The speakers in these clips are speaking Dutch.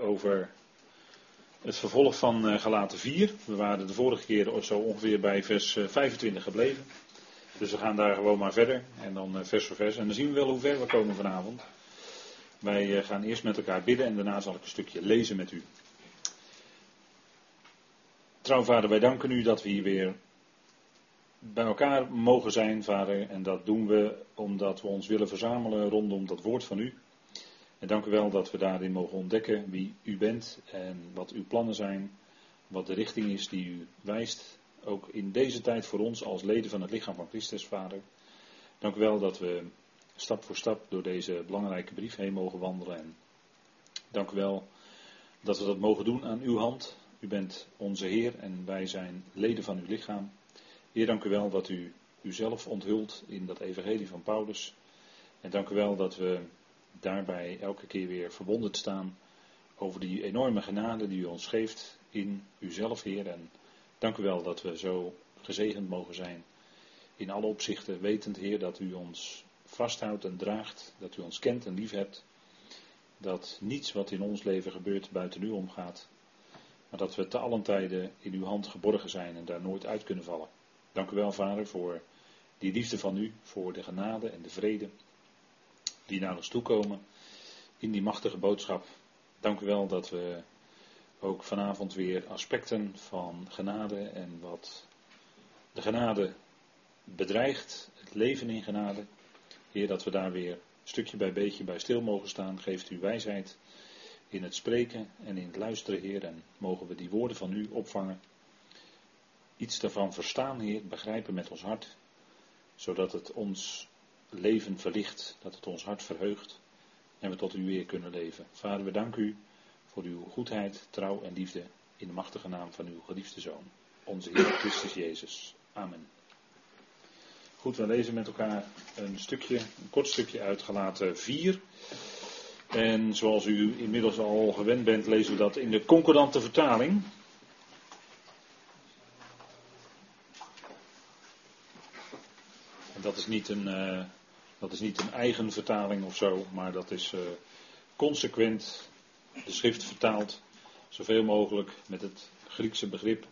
over het vervolg van uh, Galaten 4. We waren de vorige keer zo ongeveer bij vers 25 eh, gebleven. Dus we gaan daar gewoon maar verder. En dan uh, vers voor vers. En dan zien we wel hoe ver we komen vanavond. Wij gaan eerst met elkaar bidden en daarna zal ik een stukje lezen met u. Trouw vader, wij danken u dat we hier weer bij elkaar mogen zijn, vader. En dat doen we omdat we ons willen verzamelen rondom dat woord van u. En dank u wel dat we daarin mogen ontdekken wie u bent en wat uw plannen zijn, wat de richting is die u wijst, ook in deze tijd voor ons als leden van het lichaam van Christus, Vader. Dank u wel dat we stap voor stap door deze belangrijke brief heen mogen wandelen. En dank u wel dat we dat mogen doen aan uw hand. U bent onze Heer en wij zijn leden van uw lichaam. Heer, dank u wel dat u uzelf onthult in dat evangelie van Paulus. En dank u wel dat we daarbij elke keer weer verwonderd staan over die enorme genade die u ons geeft in uzelf, Heer. En dank u wel dat we zo gezegend mogen zijn in alle opzichten, wetend, Heer, dat u ons vasthoudt en draagt, dat u ons kent en lief hebt. Dat niets wat in ons leven gebeurt buiten u omgaat, maar dat we te allen tijden in uw hand geborgen zijn en daar nooit uit kunnen vallen. Dank u wel, Vader, voor die liefde van u, voor de genade en de vrede die naar ons toe komen in die machtige boodschap. Dank u wel dat we ook vanavond weer aspecten van genade en wat de genade bedreigt, het leven in genade. Heer, dat we daar weer stukje bij beetje bij stil mogen staan. Geeft u wijsheid in het spreken en in het luisteren, Heer. En mogen we die woorden van u opvangen. Iets daarvan verstaan, Heer, begrijpen met ons hart. Zodat het ons leven verlicht, dat het ons hart verheugt en we tot u weer kunnen leven. Vader, we danken u voor uw goedheid, trouw en liefde in de machtige naam van uw geliefde Zoon, onze Heer Christus Jezus. Amen. Goed, we lezen met elkaar een stukje, een kort stukje uit Galaten 4. En zoals u inmiddels al gewend bent, lezen we dat in de concordante vertaling. En dat is niet een, uh, dat is niet een eigen vertaling of zo, maar dat is uh, consequent de schrift vertaald, zoveel mogelijk met het Griekse begrip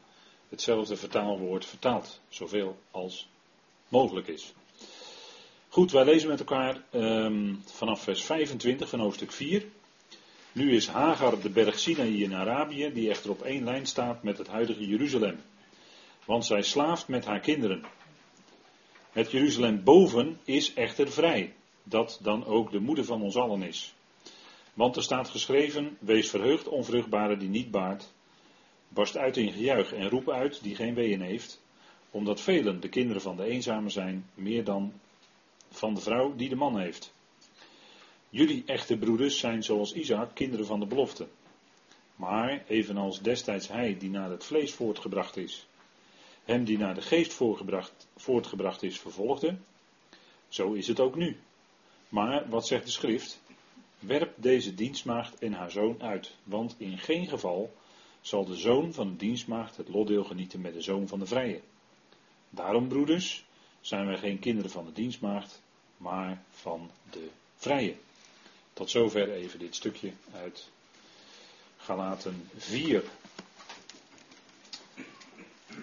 hetzelfde vertaalwoord vertaald, zoveel als mogelijk is. Goed, wij lezen met elkaar um, vanaf vers 25 van hoofdstuk 4. Nu is Hagar de berg Sinaï in Arabië, die echter op één lijn staat met het huidige Jeruzalem. Want zij slaaft met haar kinderen. Het Jeruzalem boven is echter vrij, dat dan ook de moeder van ons allen is. Want er staat geschreven, wees verheugd onvruchtbare die niet baart, barst uit in gejuich en roep uit die geen weeën heeft, omdat velen de kinderen van de eenzame zijn, meer dan van de vrouw die de man heeft. Jullie echte broeders zijn zoals Isaac, kinderen van de belofte. Maar, evenals destijds hij die naar het vlees voortgebracht is, hem die naar de geest voortgebracht is vervolgde, zo is het ook nu. Maar wat zegt de schrift? Werp deze dienstmaagd en haar zoon uit, want in geen geval zal de zoon van de dienstmaagd het lotdeel genieten met de zoon van de vrije. Daarom, broeders, zijn wij geen kinderen van de dienstmaagd, maar van de vrije. Tot zover even dit stukje uit Galaten 4.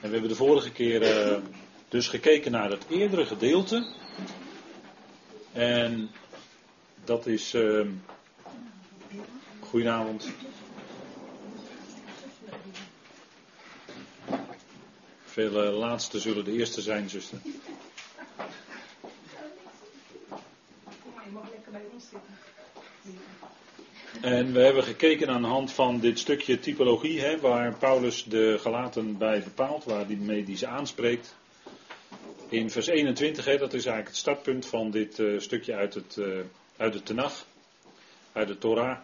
En we hebben de vorige keer uh, dus gekeken naar het eerdere gedeelte. En dat is. Uh, goedenavond. Veel uh, laatste zullen de eerste zijn, zuster. Je mag lekker bij ons zitten. En we hebben gekeken aan de hand van dit stukje typologie, hè, waar Paulus de gelaten bij bepaalt, waar die mee die ze aanspreekt. In vers 21, hè, dat is eigenlijk het startpunt van dit uh, stukje uit het, uh, uit het Tenach, uit de Torah.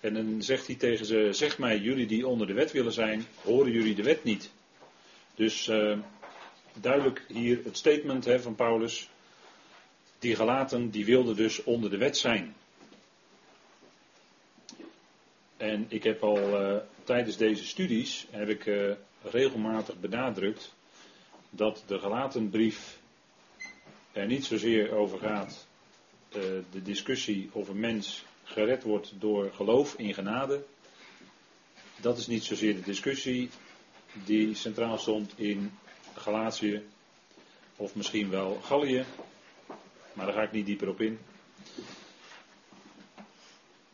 En dan zegt hij tegen ze, zeg mij, jullie die onder de wet willen zijn, horen jullie de wet niet? Dus uh, duidelijk hier het statement hè, van Paulus. Die gelaten, die wilden dus onder de wet zijn. En ik heb al uh, tijdens deze studies heb ik uh, regelmatig benadrukt dat de gelaten brief er niet zozeer over gaat uh, de discussie of een mens gered wordt door geloof in genade. Dat is niet zozeer de discussie die centraal stond in Galatië of misschien wel Gallië, maar daar ga ik niet dieper op in.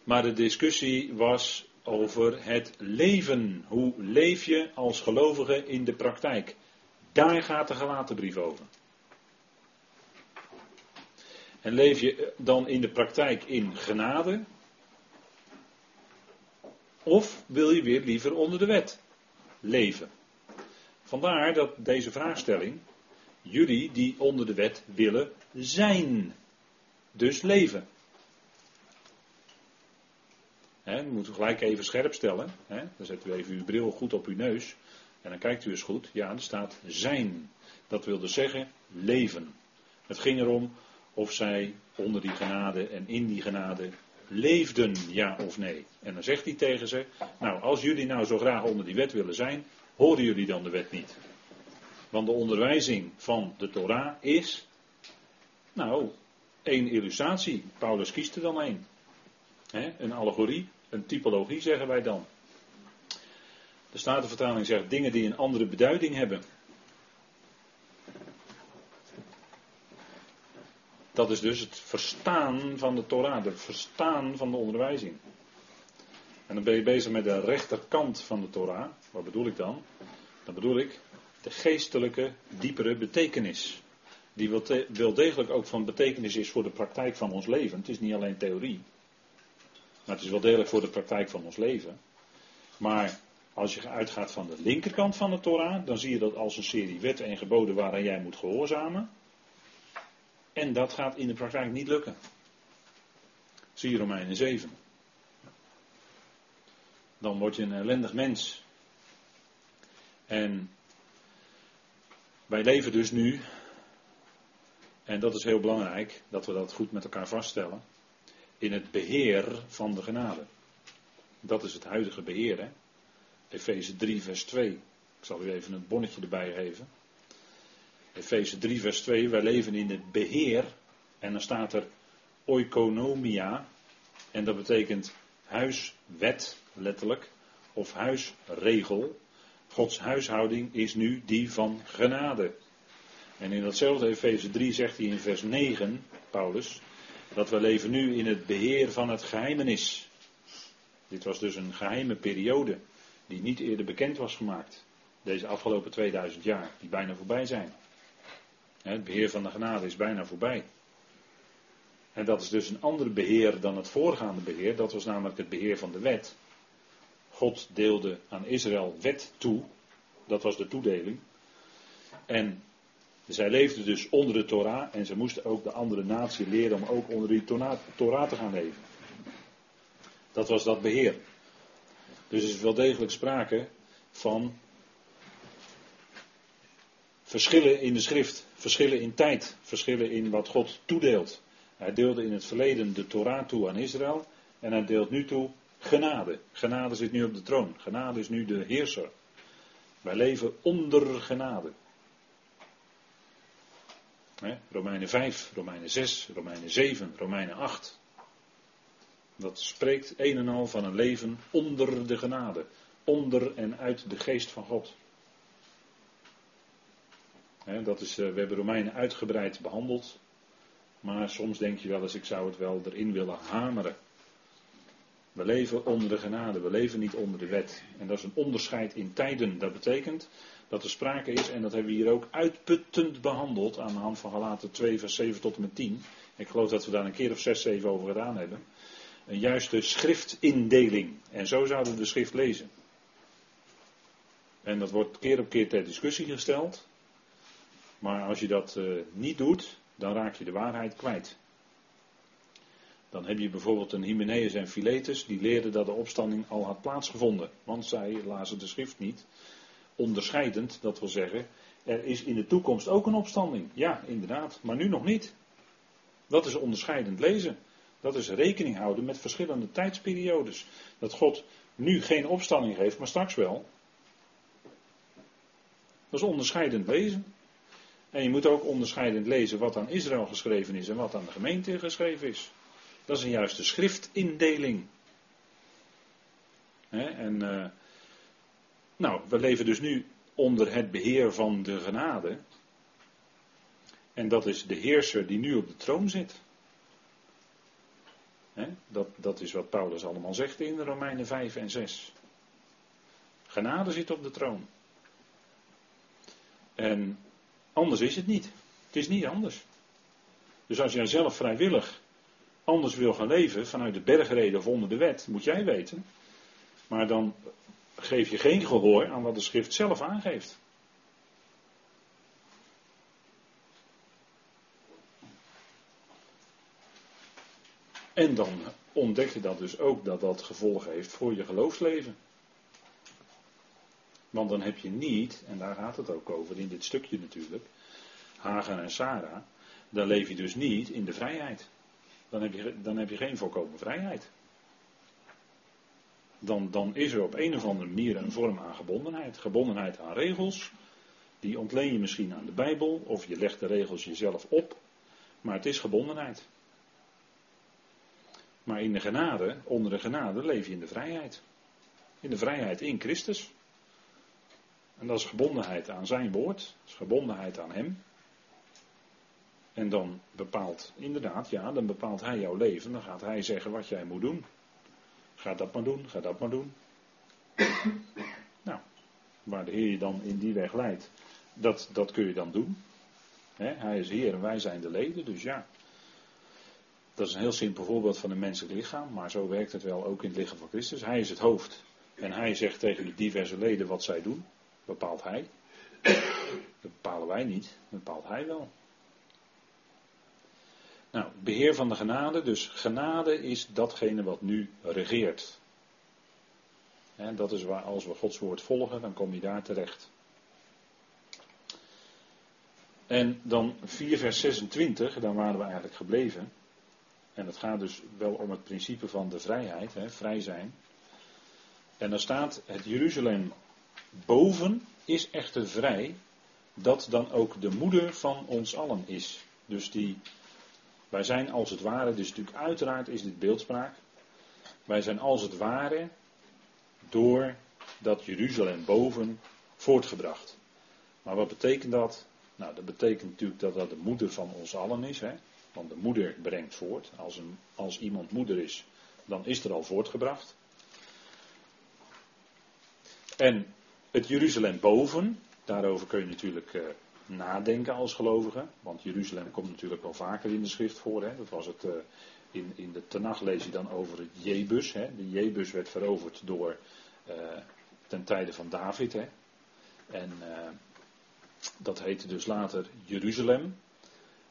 Maar de discussie was over het leven. Hoe leef je als gelovige in de praktijk? Daar gaat de gelaten brief over. En leef je dan in de praktijk in genade? Of wil je weer liever onder de wet leven? Vandaar dat deze vraagstelling, jullie die onder de wet willen zijn, dus leven. He, we moeten gelijk even scherp stellen. dan zet u even uw bril goed op uw neus. En dan kijkt u eens goed. Ja, er staat zijn. Dat wil dus zeggen leven. Het ging erom of zij onder die genade en in die genade leefden, ja of nee. En dan zegt hij tegen ze, nou als jullie nou zo graag onder die wet willen zijn, horen jullie dan de wet niet. Want de onderwijzing van de Torah is, nou, één illustratie. Paulus kiest er dan één. een allegorie, een typologie zeggen wij dan. De Statenvertaling zegt dingen die een andere beduiding hebben. Dat is dus het verstaan van de Torah, het verstaan van de onderwijzing. En dan ben je bezig met de rechterkant van de Torah. Wat bedoel ik dan? Dan bedoel ik de geestelijke, diepere betekenis. Die wel degelijk ook van betekenis is voor de praktijk van ons leven. Het is niet alleen theorie. Maar het is wel degelijk voor de praktijk van ons leven. Maar als je uitgaat van de linkerkant van de Torah, dan zie je dat als een serie wetten en geboden waaraan jij moet gehoorzamen. En dat gaat in de praktijk niet lukken. Zie je Romeinen 7. Dan word je een ellendig mens. En wij leven dus nu, en dat is heel belangrijk dat we dat goed met elkaar vaststellen, in het beheer van de genade. Dat is het huidige beheer. Hè? Efeze 3, vers 2. Ik zal u even een bonnetje erbij geven. Efeze 3, vers 2. Wij leven in het beheer. En dan staat er oikonomia. En dat betekent huiswet, letterlijk. Of huisregel. Gods huishouding is nu die van genade. En in datzelfde Efeze 3 zegt hij in vers 9, Paulus, dat we leven nu in het beheer van het geheimenis. Dit was dus een geheime periode die niet eerder bekend was gemaakt. Deze afgelopen 2000 jaar, die bijna voorbij zijn. Het beheer van de genade is bijna voorbij. En dat is dus een ander beheer dan het voorgaande beheer. Dat was namelijk het beheer van de wet. God deelde aan Israël wet toe. Dat was de toedeling. En zij leefden dus onder de Torah. En ze moesten ook de andere natie leren om ook onder die Torah te gaan leven. Dat was dat beheer. Dus er is wel degelijk sprake van verschillen in de schrift, verschillen in tijd, verschillen in wat God toedeelt. Hij deelde in het verleden de Torah toe aan Israël en hij deelt nu toe genade. Genade zit nu op de troon. Genade is nu de heerser. Wij leven onder genade. Romeinen 5, Romeinen 6, Romeinen 7, Romeinen 8. Dat spreekt een en al van een leven onder de genade. Onder en uit de geest van God. dat is, eh, we hebben Romeinen uitgebreid behandeld. Maar soms denk je wel eens, ik zou het wel erin willen hameren. We leven onder de genade, we leven niet onder de wet. En dat is een onderscheid in tijden. Dat betekent dat er sprake is, en dat hebben we hier ook uitputtend behandeld aan de hand van Galaten 2, vers 7 tot en met 10. Ik geloof dat we daar een keer of 6, 7 over gedaan hebben een juiste schriftindeling. En zo zouden we de schrift lezen. En dat wordt keer op keer ter discussie gesteld. Maar als je dat uh, niet doet, dan raak je de waarheid kwijt. Dan heb je bijvoorbeeld een Hymenaeus en Philetus, die leerden dat de opstanding al had plaatsgevonden. Want zij lazen de schrift niet. Onderscheidend, dat wil zeggen, er is in de toekomst ook een opstanding. Ja, inderdaad, maar nu nog niet. Dat is onderscheidend lezen. Dat is rekening houden met verschillende tijdsperiodes. Dat God nu geen opstanding geeft, maar straks wel. Dat is onderscheidend lezen. En je moet ook onderscheidend lezen wat aan Israël geschreven is en wat aan de gemeente geschreven is. Dat is een juiste schriftindeling. en uh, nou, we leven dus nu onder het beheer van de genade. En dat is de heerser die nu op de troon zit. dat, dat is wat Paulus allemaal zegt in Romeinen 5 en 6. Genade zit op de troon. En anders is het niet. Het is niet anders. Dus als jij zelf vrijwillig anders wil gaan leven, vanuit de bergreden of onder de wet, moet jij weten. Maar dan geef je geen gehoor aan wat de schrift zelf aangeeft. En dan ontdek je dat dus ook dat dat gevolgen heeft voor je geloofsleven. Want dan heb je niet, en daar gaat het ook over in dit stukje natuurlijk, Hagar en Sarah, dan leef je dus niet in de vrijheid. Dan heb je, dan heb je geen volkomen vrijheid. Dan, dan is er op een of andere manier een vorm aan gebondenheid. Gebondenheid aan regels. Die ontleen je misschien aan de Bijbel, of je legt de regels jezelf op. Maar het is gebondenheid. Maar in de genade, onder de genade, leef je in de vrijheid. In de vrijheid in Christus. En dat is gebondenheid aan zijn woord, dat is gebondenheid aan hem. En dan bepaalt, inderdaad, ja, dan bepaalt hij jouw leven. Dan gaat hij zeggen wat jij moet doen. Ga dat maar doen, ga dat maar doen. nou, waar de Heer je dan in die weg leidt, dat, dat kun je dan doen. hij is Heer en wij zijn de leden, dus ja. Dat is een heel simpel voorbeeld van een menselijk lichaam, maar zo werkt het wel ook in het lichaam van Christus. Hij is het hoofd en hij zegt tegen de diverse leden wat zij doen bepaalt hij. Dat bepalen wij niet, dat bepaalt hij wel. Nou, beheer van de genade, dus genade is datgene wat nu regeert. dat is waar, als we Gods woord volgen, dan kom je daar terecht. En dan 4 vers 26, dan waren we eigenlijk gebleven. En het gaat dus wel om het principe van de vrijheid, hè, vrij zijn. En dan staat het Jeruzalem boven is echter vrij, dat dan ook de moeder van ons allen is. Dus die, wij zijn als het ware, dus natuurlijk uiteraard is dit beeldspraak. Wij zijn als het ware door dat Jeruzalem boven voortgebracht. Maar wat betekent dat? Nou, dat betekent natuurlijk dat dat de moeder van ons allen is. Hè? Want de moeder brengt voort. Als, een, als iemand moeder is, dan is er al voortgebracht. En het Jeruzalem boven, daarover kun je natuurlijk uh, nadenken als gelovige. Want Jeruzalem komt natuurlijk wel vaker in de schrift voor. Hè. Dat was het, uh, in, in de Tenach lees je dan over het Jebus. Hè. De Jebus werd veroverd door, uh, ten tijde van David. Hè. En dat heette dus later Jeruzalem.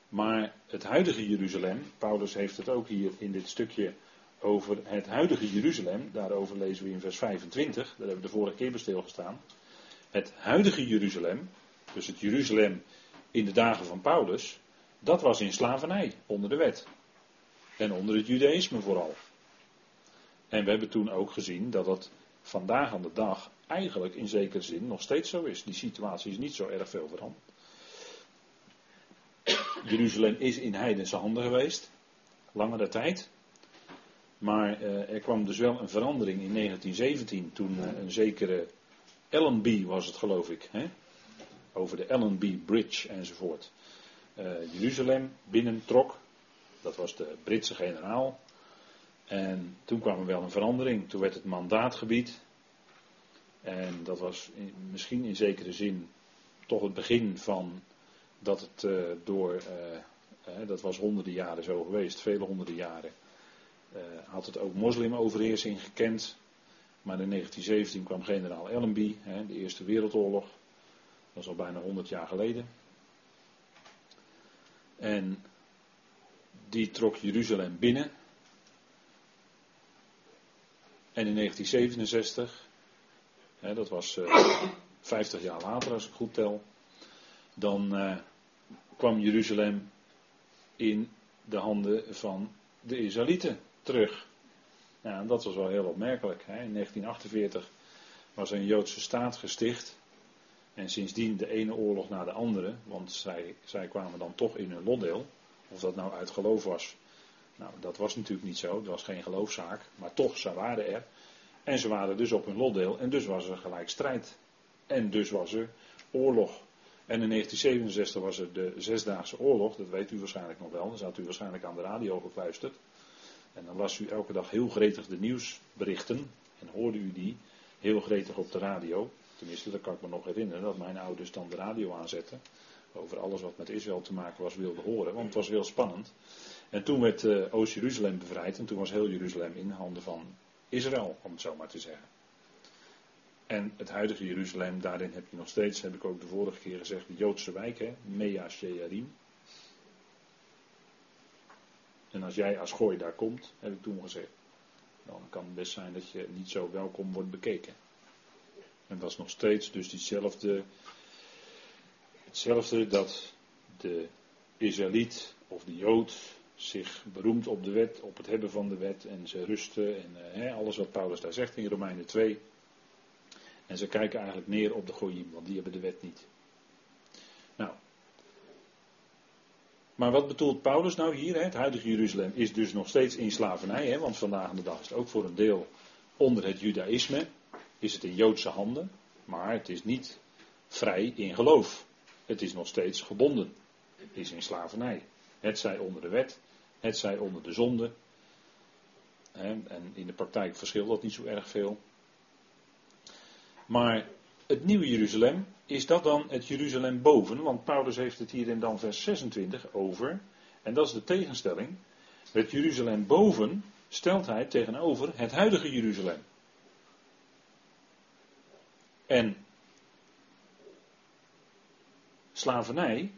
Maar het huidige Jeruzalem, Paulus heeft het ook hier in dit stukje over het huidige Jeruzalem. Daarover lezen we in vers 25. Daar hebben we de vorige keer bij stilgestaan. Het huidige Jeruzalem, dus het Jeruzalem in de dagen van Paulus, dat was in slavernij onder de wet. En onder het Judaïsme vooral. En we hebben toen ook gezien dat dat vandaag aan de dag eigenlijk in zekere zin nog steeds zo is. Die situatie is niet zo erg veel veranderd. Jeruzalem is in heidense handen geweest, langere tijd. Maar uh, er kwam dus wel een verandering in 1917 toen uh, een zekere Allenby was het geloof ik. Hè? Over de Allenby Bridge enzovoort. Uh, Jeruzalem binnentrok. Dat was de Britse generaal. En toen kwam er wel een verandering. Toen werd het mandaatgebied. En dat was misschien in zekere zin toch het begin van dat het uh, door, uh, dat was honderden jaren zo geweest, vele honderden jaren, had het ook moslimoverheersing gekend. Maar in 1917 kwam generaal Allenby, hè, de Eerste Wereldoorlog. Dat is al bijna 100 jaar geleden. En die trok Jeruzalem binnen. En in 1967, hè, dat was uh, 50 jaar later als ik goed tel, dan uh, kwam Jeruzalem in de handen van de Israëlieten terug. Ja, dat was wel heel opmerkelijk. Hè. In 1948 was een Joodse staat gesticht. En sindsdien de ene oorlog na de andere, want zij, zij kwamen dan toch in hun lotdeel. Of dat nou uit geloof was, Nou, dat was natuurlijk niet zo, het was geen geloofzaak, maar toch, ze waren er. En ze waren dus op hun lotdeel en dus was er gelijk strijd. En dus was er oorlog. En in 1967 was er de Zesdaagse Oorlog, dat weet u waarschijnlijk nog wel, dan zat u waarschijnlijk aan de radio gekluisterd. En dan las u elke dag heel gretig de nieuwsberichten en hoorde u die heel gretig op de radio. Tenminste, dat kan ik me nog herinneren, dat mijn ouders dan de radio aanzetten. Over alles wat met Israël te maken was, wilden horen, want het was heel spannend. En toen werd uh, Oost-Jeruzalem bevrijd en toen was heel Jeruzalem in handen van Israël, om het zo maar te zeggen. En het huidige Jeruzalem, daarin heb je nog steeds, heb ik ook de vorige keer gezegd, de Joodse wijk, Mea Shearim. En als jij als gooi daar komt, heb ik toen gezegd, dan kan het best zijn dat je niet zo welkom wordt bekeken. En dat is nog steeds dus diezelfde, hetzelfde dat de Israëliet of de Jood zich beroemt op de wet, op het hebben van de wet en ze rusten en uh, alles wat Paulus daar zegt in Romeinen 2. En ze kijken eigenlijk neer op de Goyim, want die hebben de wet niet. Nou. Maar wat bedoelt Paulus nou hier? Het huidige Jeruzalem is dus nog steeds in slavernij, want vandaag de dag is het ook voor een deel onder het Judaïsme. Is het in Joodse handen, maar het is niet vrij in geloof. Het is nog steeds gebonden. Het is in slavernij. Het zij onder de wet, het zij onder de zonde. En in de praktijk verschilt dat niet zo erg veel. Maar het nieuwe Jeruzalem, is dat dan het Jeruzalem boven? Want Paulus heeft het hier in dan vers 26 over. En dat is de tegenstelling. Het Jeruzalem boven stelt hij tegenover het huidige Jeruzalem. En slavernij,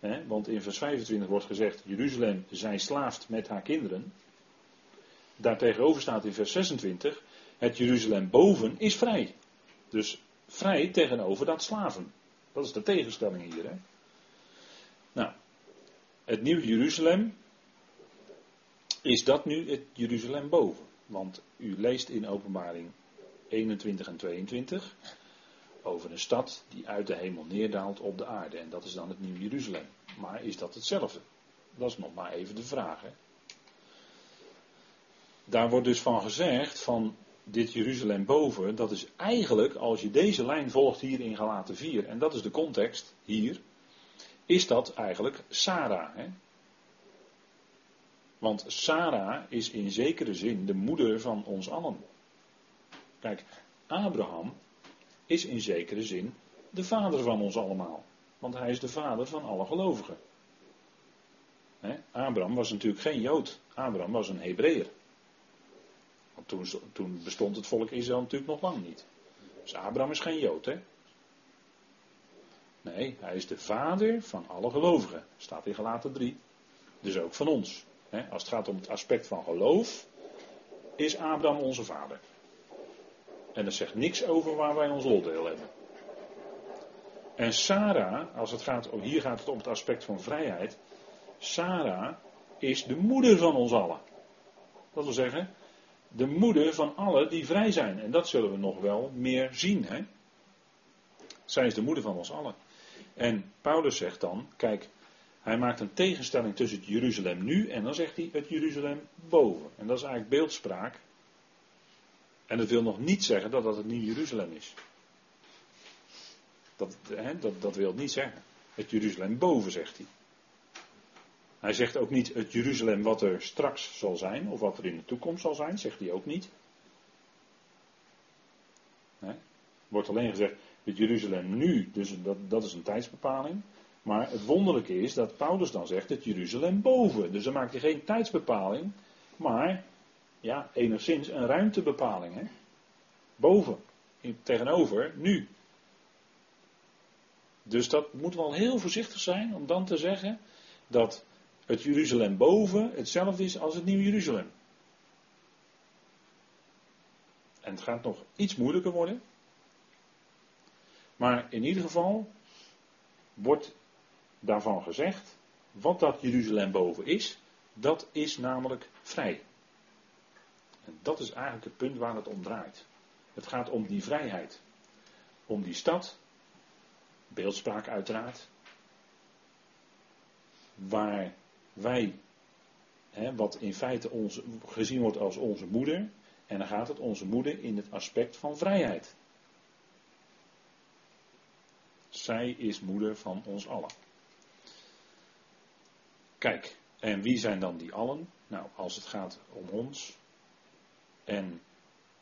hè, want in vers 25 wordt gezegd: Jeruzalem zij slaaft met haar kinderen. Daartegenover staat in vers 26: Het Jeruzalem boven is vrij. Dus vrij tegenover dat slaven. Dat is de tegenstelling hier. Hè? Nou, het nieuw Jeruzalem. Is dat nu het Jeruzalem boven? Want u leest in openbaring 21 en 22 over een stad die uit de hemel neerdaalt op de aarde. En dat is dan het nieuw Jeruzalem. Maar is dat hetzelfde? Dat is nog maar even de vraag. Hè? Daar wordt dus van gezegd van dit Jeruzalem boven, dat is eigenlijk, als je deze lijn volgt hier in Galaten 4, en dat is de context hier, is dat eigenlijk Sarah. Hè? Want Sarah is in zekere zin de moeder van ons allen. Kijk, Abraham is in zekere zin de vader van ons allemaal. Want hij is de vader van alle gelovigen. Abraham was natuurlijk geen Jood. Abraham was een Hebreeër. Want toen, toen bestond het volk Israël natuurlijk nog lang niet. Dus Abraham is geen Jood, hè? Nee, hij is de vader van alle gelovigen. Staat in Galaten 3. Dus ook van ons. Als het gaat om het aspect van geloof, is Abraham onze vader. En dat zegt niks over waar wij ons lotdeel hebben. En Sarah, als het gaat, hier gaat het om het aspect van vrijheid. Sarah is de moeder van ons allen. Dat wil zeggen, de moeder van allen die vrij zijn. En dat zullen we nog wel meer zien. Hè? Zij is de moeder van ons allen. En Paulus zegt dan, kijk, hij maakt een tegenstelling tussen het Jeruzalem nu en dan zegt hij het Jeruzalem boven. En dat is eigenlijk beeldspraak. En dat wil nog niet zeggen dat dat het nieuw Jeruzalem is. Dat, hè, dat, dat wil niet zeggen. Het Jeruzalem boven, zegt hij. Hij zegt ook niet het Jeruzalem wat er straks zal zijn, of wat er in de toekomst zal zijn, zegt hij ook niet. Nee. Wordt alleen gezegd het Jeruzalem nu, dus dat, dat is een tijdsbepaling. Maar het wonderlijke is dat Paulus dan zegt het Jeruzalem boven. Dus dan maakt hij geen tijdsbepaling, maar ja, enigszins een ruimtebepaling. Hè? Boven, tegenover, nu. Dus dat moeten we al heel voorzichtig zijn om dan te zeggen dat het Jeruzalem boven hetzelfde is als het Nieuw Jeruzalem. En het gaat nog iets moeilijker worden. Maar in ieder geval wordt daarvan gezegd, wat dat Jeruzalem boven is, dat is namelijk vrij. En dat is eigenlijk het punt waar het om draait. Het gaat om die vrijheid. Om die stad, beeldspraak uiteraard, waar wij hè, wat in feite onze, gezien wordt als onze moeder. En dan gaat het onze moeder in het aspect van vrijheid. Zij is moeder van ons allen. Kijk, en wie zijn dan die allen? Nou, als het gaat om ons en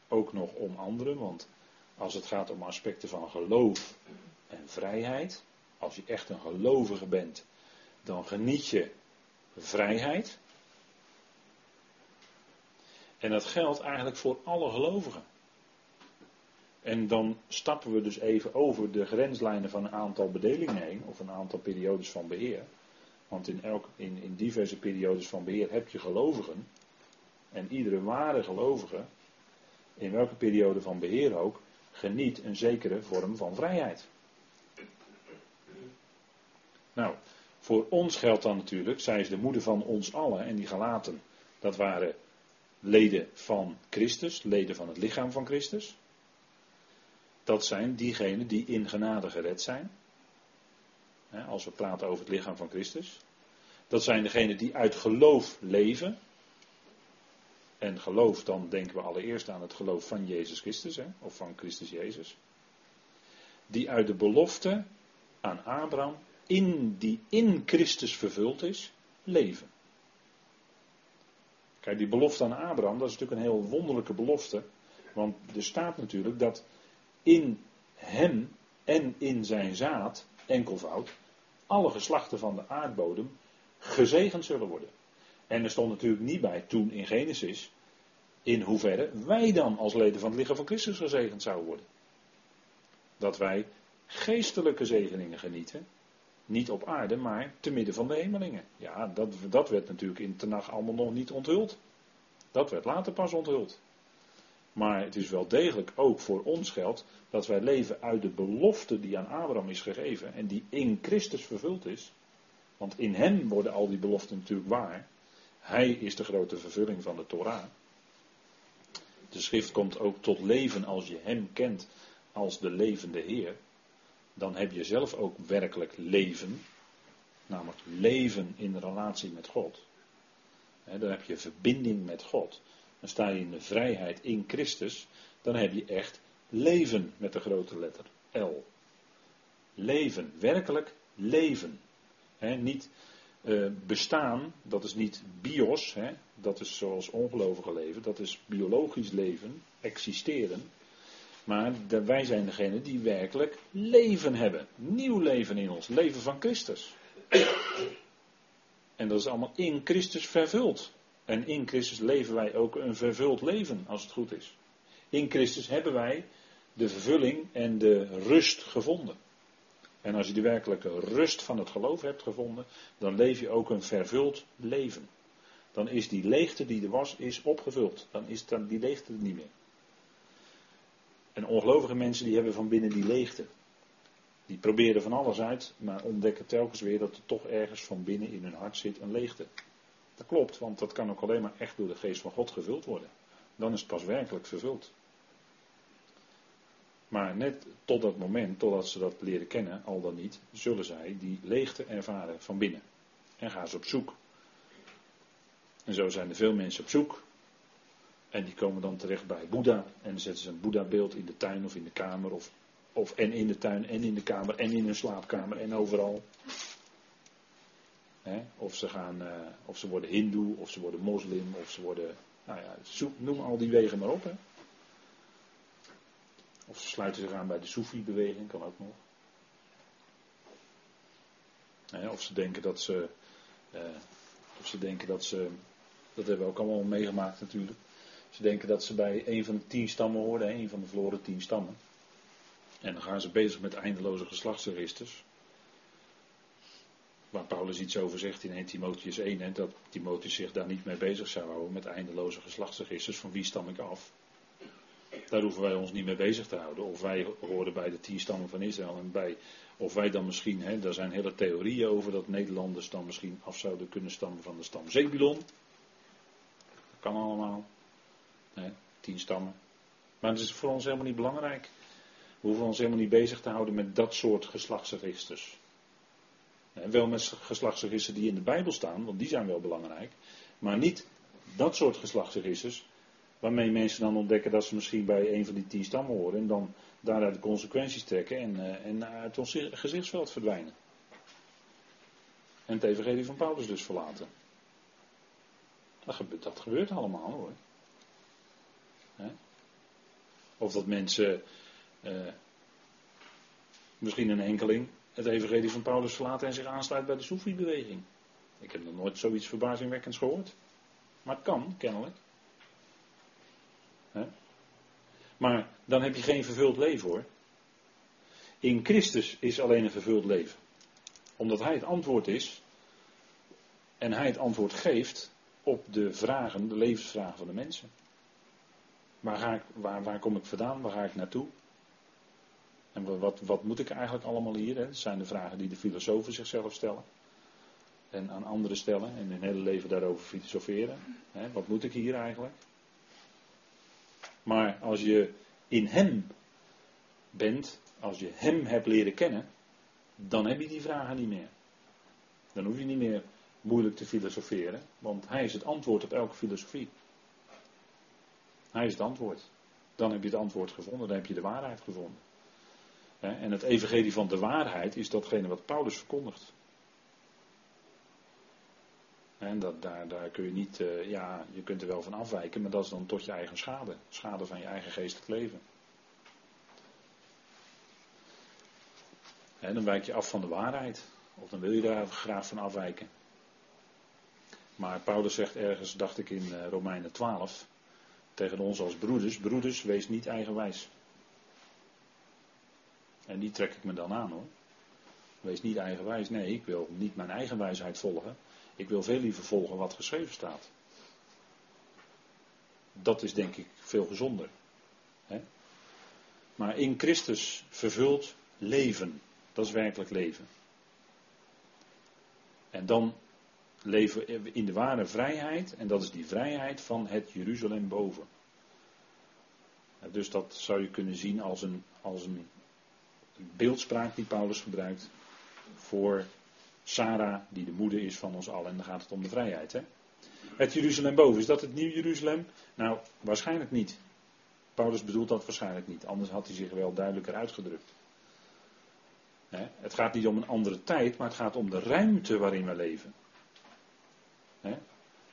ook nog om anderen, want als het gaat om aspecten van geloof en vrijheid, als je echt een gelovige bent, dan geniet je vrijheid. En dat geldt eigenlijk voor alle gelovigen. En dan stappen we dus even over de grenslijnen van een aantal bedelingen heen, of een aantal periodes van beheer. Want in, elk, in, in diverse periodes van beheer heb je gelovigen. En iedere ware gelovige, in welke periode van beheer ook, geniet een zekere vorm van vrijheid. Nou, voor ons geldt dan natuurlijk, zij is de moeder van ons allen en die gelaten, dat waren leden van Christus, leden van het lichaam van Christus. Dat zijn diegenen die in genade gered zijn. Als we praten over het lichaam van Christus. Dat zijn degenen die uit geloof leven. En geloof, dan denken we allereerst aan het geloof van Jezus Christus, hè, of van Christus Jezus. Die uit de belofte aan Abraham, in, die in Christus vervuld is, leven. Kijk, die belofte aan Abraham, dat is natuurlijk een heel wonderlijke belofte. Want er staat natuurlijk dat in hem en in zijn zaad, enkelvoud, alle geslachten van de aardbodem gezegend zullen worden. En er stond natuurlijk niet bij toen in Genesis in hoeverre wij dan als leden van het lichaam van Christus gezegend zouden worden. Dat wij geestelijke zegeningen genieten. Niet op aarde, maar te midden van de hemelingen. Ja, dat, dat werd natuurlijk in Tenach allemaal nog niet onthuld. Dat werd later pas onthuld. Maar het is wel degelijk ook voor ons geld dat wij leven uit de belofte die aan Abraham is gegeven en die in Christus vervuld is. Want in hem worden al die beloften natuurlijk waar. Hij is de grote vervulling van de Torah. De schrift komt ook tot leven als je hem kent als de levende Heer. Dan heb je zelf ook werkelijk leven. Namelijk leven in relatie met God. dan heb je verbinding met God. Dan sta je in de vrijheid in Christus. Dan heb je echt leven met de grote letter L. Leven, werkelijk leven. niet uh, bestaan, dat is niet bios, dat is zoals ongelovige leven, dat is biologisch leven, existeren. Maar wij zijn degene die werkelijk leven hebben. Nieuw leven in ons, leven van Christus. En dat is allemaal in Christus vervuld. En in Christus leven wij ook een vervuld leven, als het goed is. In Christus hebben wij de vervulling en de rust gevonden. En als je de werkelijke rust van het geloof hebt gevonden, dan leef je ook een vervuld leven. Dan is die leegte die er was, is opgevuld. Dan is dan die leegte er niet meer. En ongelovige mensen die hebben van binnen die leegte. Die proberen van alles uit, maar ontdekken telkens weer dat er toch ergens van binnen in hun hart zit een leegte. Dat klopt, want dat kan ook alleen maar echt door de geest van God gevuld worden. Dan is het pas werkelijk vervuld. Maar net tot dat moment, totdat ze dat leren kennen, al dan niet, zullen zij die leegte ervaren van binnen. En gaan ze op zoek. En zo zijn er veel mensen op zoek. En die komen dan terecht bij Boeddha. En dan zetten ze een Boeddha-beeld in de tuin of in de kamer. Of, of en in de tuin en in de kamer en in hun slaapkamer en overal. of, ze gaan, uh, of ze worden hindoe, of ze worden moslim, of ze worden. Nou ja, noem al die wegen maar op. Of ze sluiten zich aan bij de Soefi-beweging, kan ook nog. of ze denken dat ze. Eh, of ze denken dat ze. Dat hebben we ook allemaal meegemaakt natuurlijk. Ze denken dat ze bij een van de tien stammen horen, een van de verloren tien stammen. En dan gaan ze bezig met eindeloze geslachtsregisters. Waar Paulus iets over zegt in 1 Timotheus 1, hè, dat Timotheus zich daar niet mee bezig zou houden met eindeloze geslachtsregisters. Van wie stam ik af? Daar hoeven wij ons niet mee bezig te houden. Of wij horen bij de tien stammen van Israël en bij. Of wij dan misschien, hè, daar zijn hele theorieën over dat Nederlanders dan misschien af zouden kunnen stammen van de stam Zebulon. Dat kan allemaal. Hè, tien stammen. Maar het is voor ons helemaal niet belangrijk. We hoeven ons helemaal niet bezig te houden met dat soort geslachtsregisters. wel met geslachtsregisters die in de Bijbel staan, want die zijn wel belangrijk. Maar niet dat soort geslachtsregisters, waarmee mensen dan ontdekken dat ze misschien bij een van die tien stammen horen en dan daaruit de consequenties trekken en, uh, en uit ons gezichtsveld verdwijnen. En het evangelie van Paulus dus verlaten. Dat gebeurt, dat gebeurt allemaal hoor. Of dat mensen, uh, misschien een enkeling, het evangelie van Paulus verlaten en zich aansluit bij de Soefi-beweging. Ik heb nog nooit zoiets verbazingwekkends gehoord. Maar het kan, kennelijk. Maar dan heb je geen vervuld leven hoor. In Christus is alleen een vervuld leven. Omdat Hij het antwoord is. En Hij het antwoord geeft op de vragen, de levensvragen van de mensen. Waar, ga ik, waar, waar kom ik vandaan? Waar ga ik naartoe? En wat, wat moet ik eigenlijk allemaal hier? Hè? Dat zijn de vragen die de filosofen zichzelf stellen. En aan anderen stellen en hun hele leven daarover filosoferen. Hè? Wat moet ik hier eigenlijk? Maar als je in Hem bent, als je Hem hebt leren kennen, dan heb je die vragen niet meer. Dan hoef je niet meer moeilijk te filosoferen, want Hij is het antwoord op elke filosofie. Hij is het antwoord. Dan heb je het antwoord gevonden, dan heb je de waarheid gevonden. En het evangelie van de waarheid is datgene wat Paulus verkondigt. En dat, daar, daar kun je niet, uh, ja, je kunt er wel van afwijken, maar dat is dan tot je eigen schade. Schade van je eigen geestelijk leven. En dan wijk je af van de waarheid. Of dan wil je daar graag van afwijken. Maar Paulus zegt ergens, dacht ik in uh, Romeinen 12, tegen ons als broeders: Broeders, wees niet eigenwijs. En die trek ik me dan aan hoor. Wees niet eigenwijs. Nee, ik wil niet mijn eigen wijsheid volgen. Ik wil veel liever volgen wat geschreven staat. Dat is denk ik veel gezonder. Hè? Maar in Christus vervuld leven. Dat is werkelijk leven. En dan leven we in de ware vrijheid. En dat is die vrijheid van het Jeruzalem boven. Dus dat zou je kunnen zien als een, als een beeldspraak die Paulus gebruikt voor Sarah, die de moeder is van ons allen. En dan gaat het om de vrijheid. Hè? Het Jeruzalem boven, is dat het nieuw Jeruzalem? Nou, waarschijnlijk niet. Paulus bedoelt dat waarschijnlijk niet, anders had hij zich wel duidelijker uitgedrukt. Het gaat niet om een andere tijd, maar het gaat om de ruimte waarin we leven.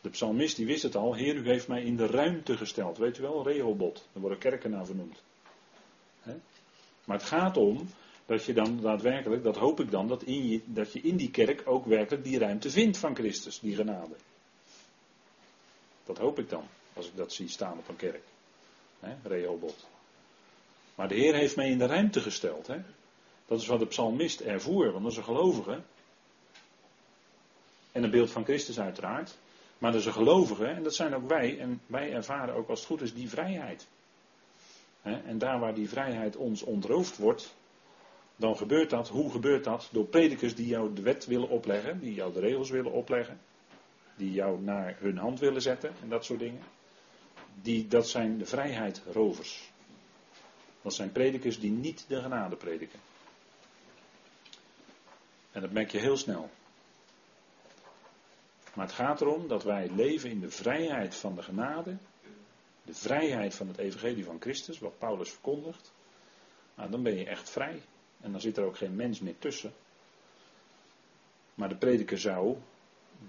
De psalmist die wist het al, Heer, u heeft mij in de ruimte gesteld. Weet u wel, Rehobot, daar worden kerken naar vernoemd. Maar het gaat om dat je dan daadwerkelijk, dat hoop ik dan, dat, in je, dat je in die kerk ook werkelijk die ruimte vindt van Christus, die genade. Dat hoop ik dan, als ik dat zie staan op een kerk. He. Maar de Heer heeft mij in de ruimte gesteld. He. Dat is wat de psalmist ervoer, want dat is een gelovige. En een beeld van Christus uiteraard. Maar dat is een gelovige, en dat zijn ook wij. En wij ervaren ook als het goed is die vrijheid. En daar waar die vrijheid ons ontroofd wordt, dan gebeurt dat. Hoe gebeurt dat? Door predikers die jou de wet willen opleggen, die jou de regels willen opleggen, die jou naar hun hand willen zetten en dat soort dingen. Die, dat zijn de vrijheidrovers. Dat zijn predikers die niet de genade prediken. En dat merk je heel snel. Maar het gaat erom dat wij leven in de vrijheid van de genade. De vrijheid van het evangelie van Christus, wat Paulus verkondigt. Nou, dan ben je echt vrij. En dan zit er ook geen mens meer tussen. Maar de prediker zou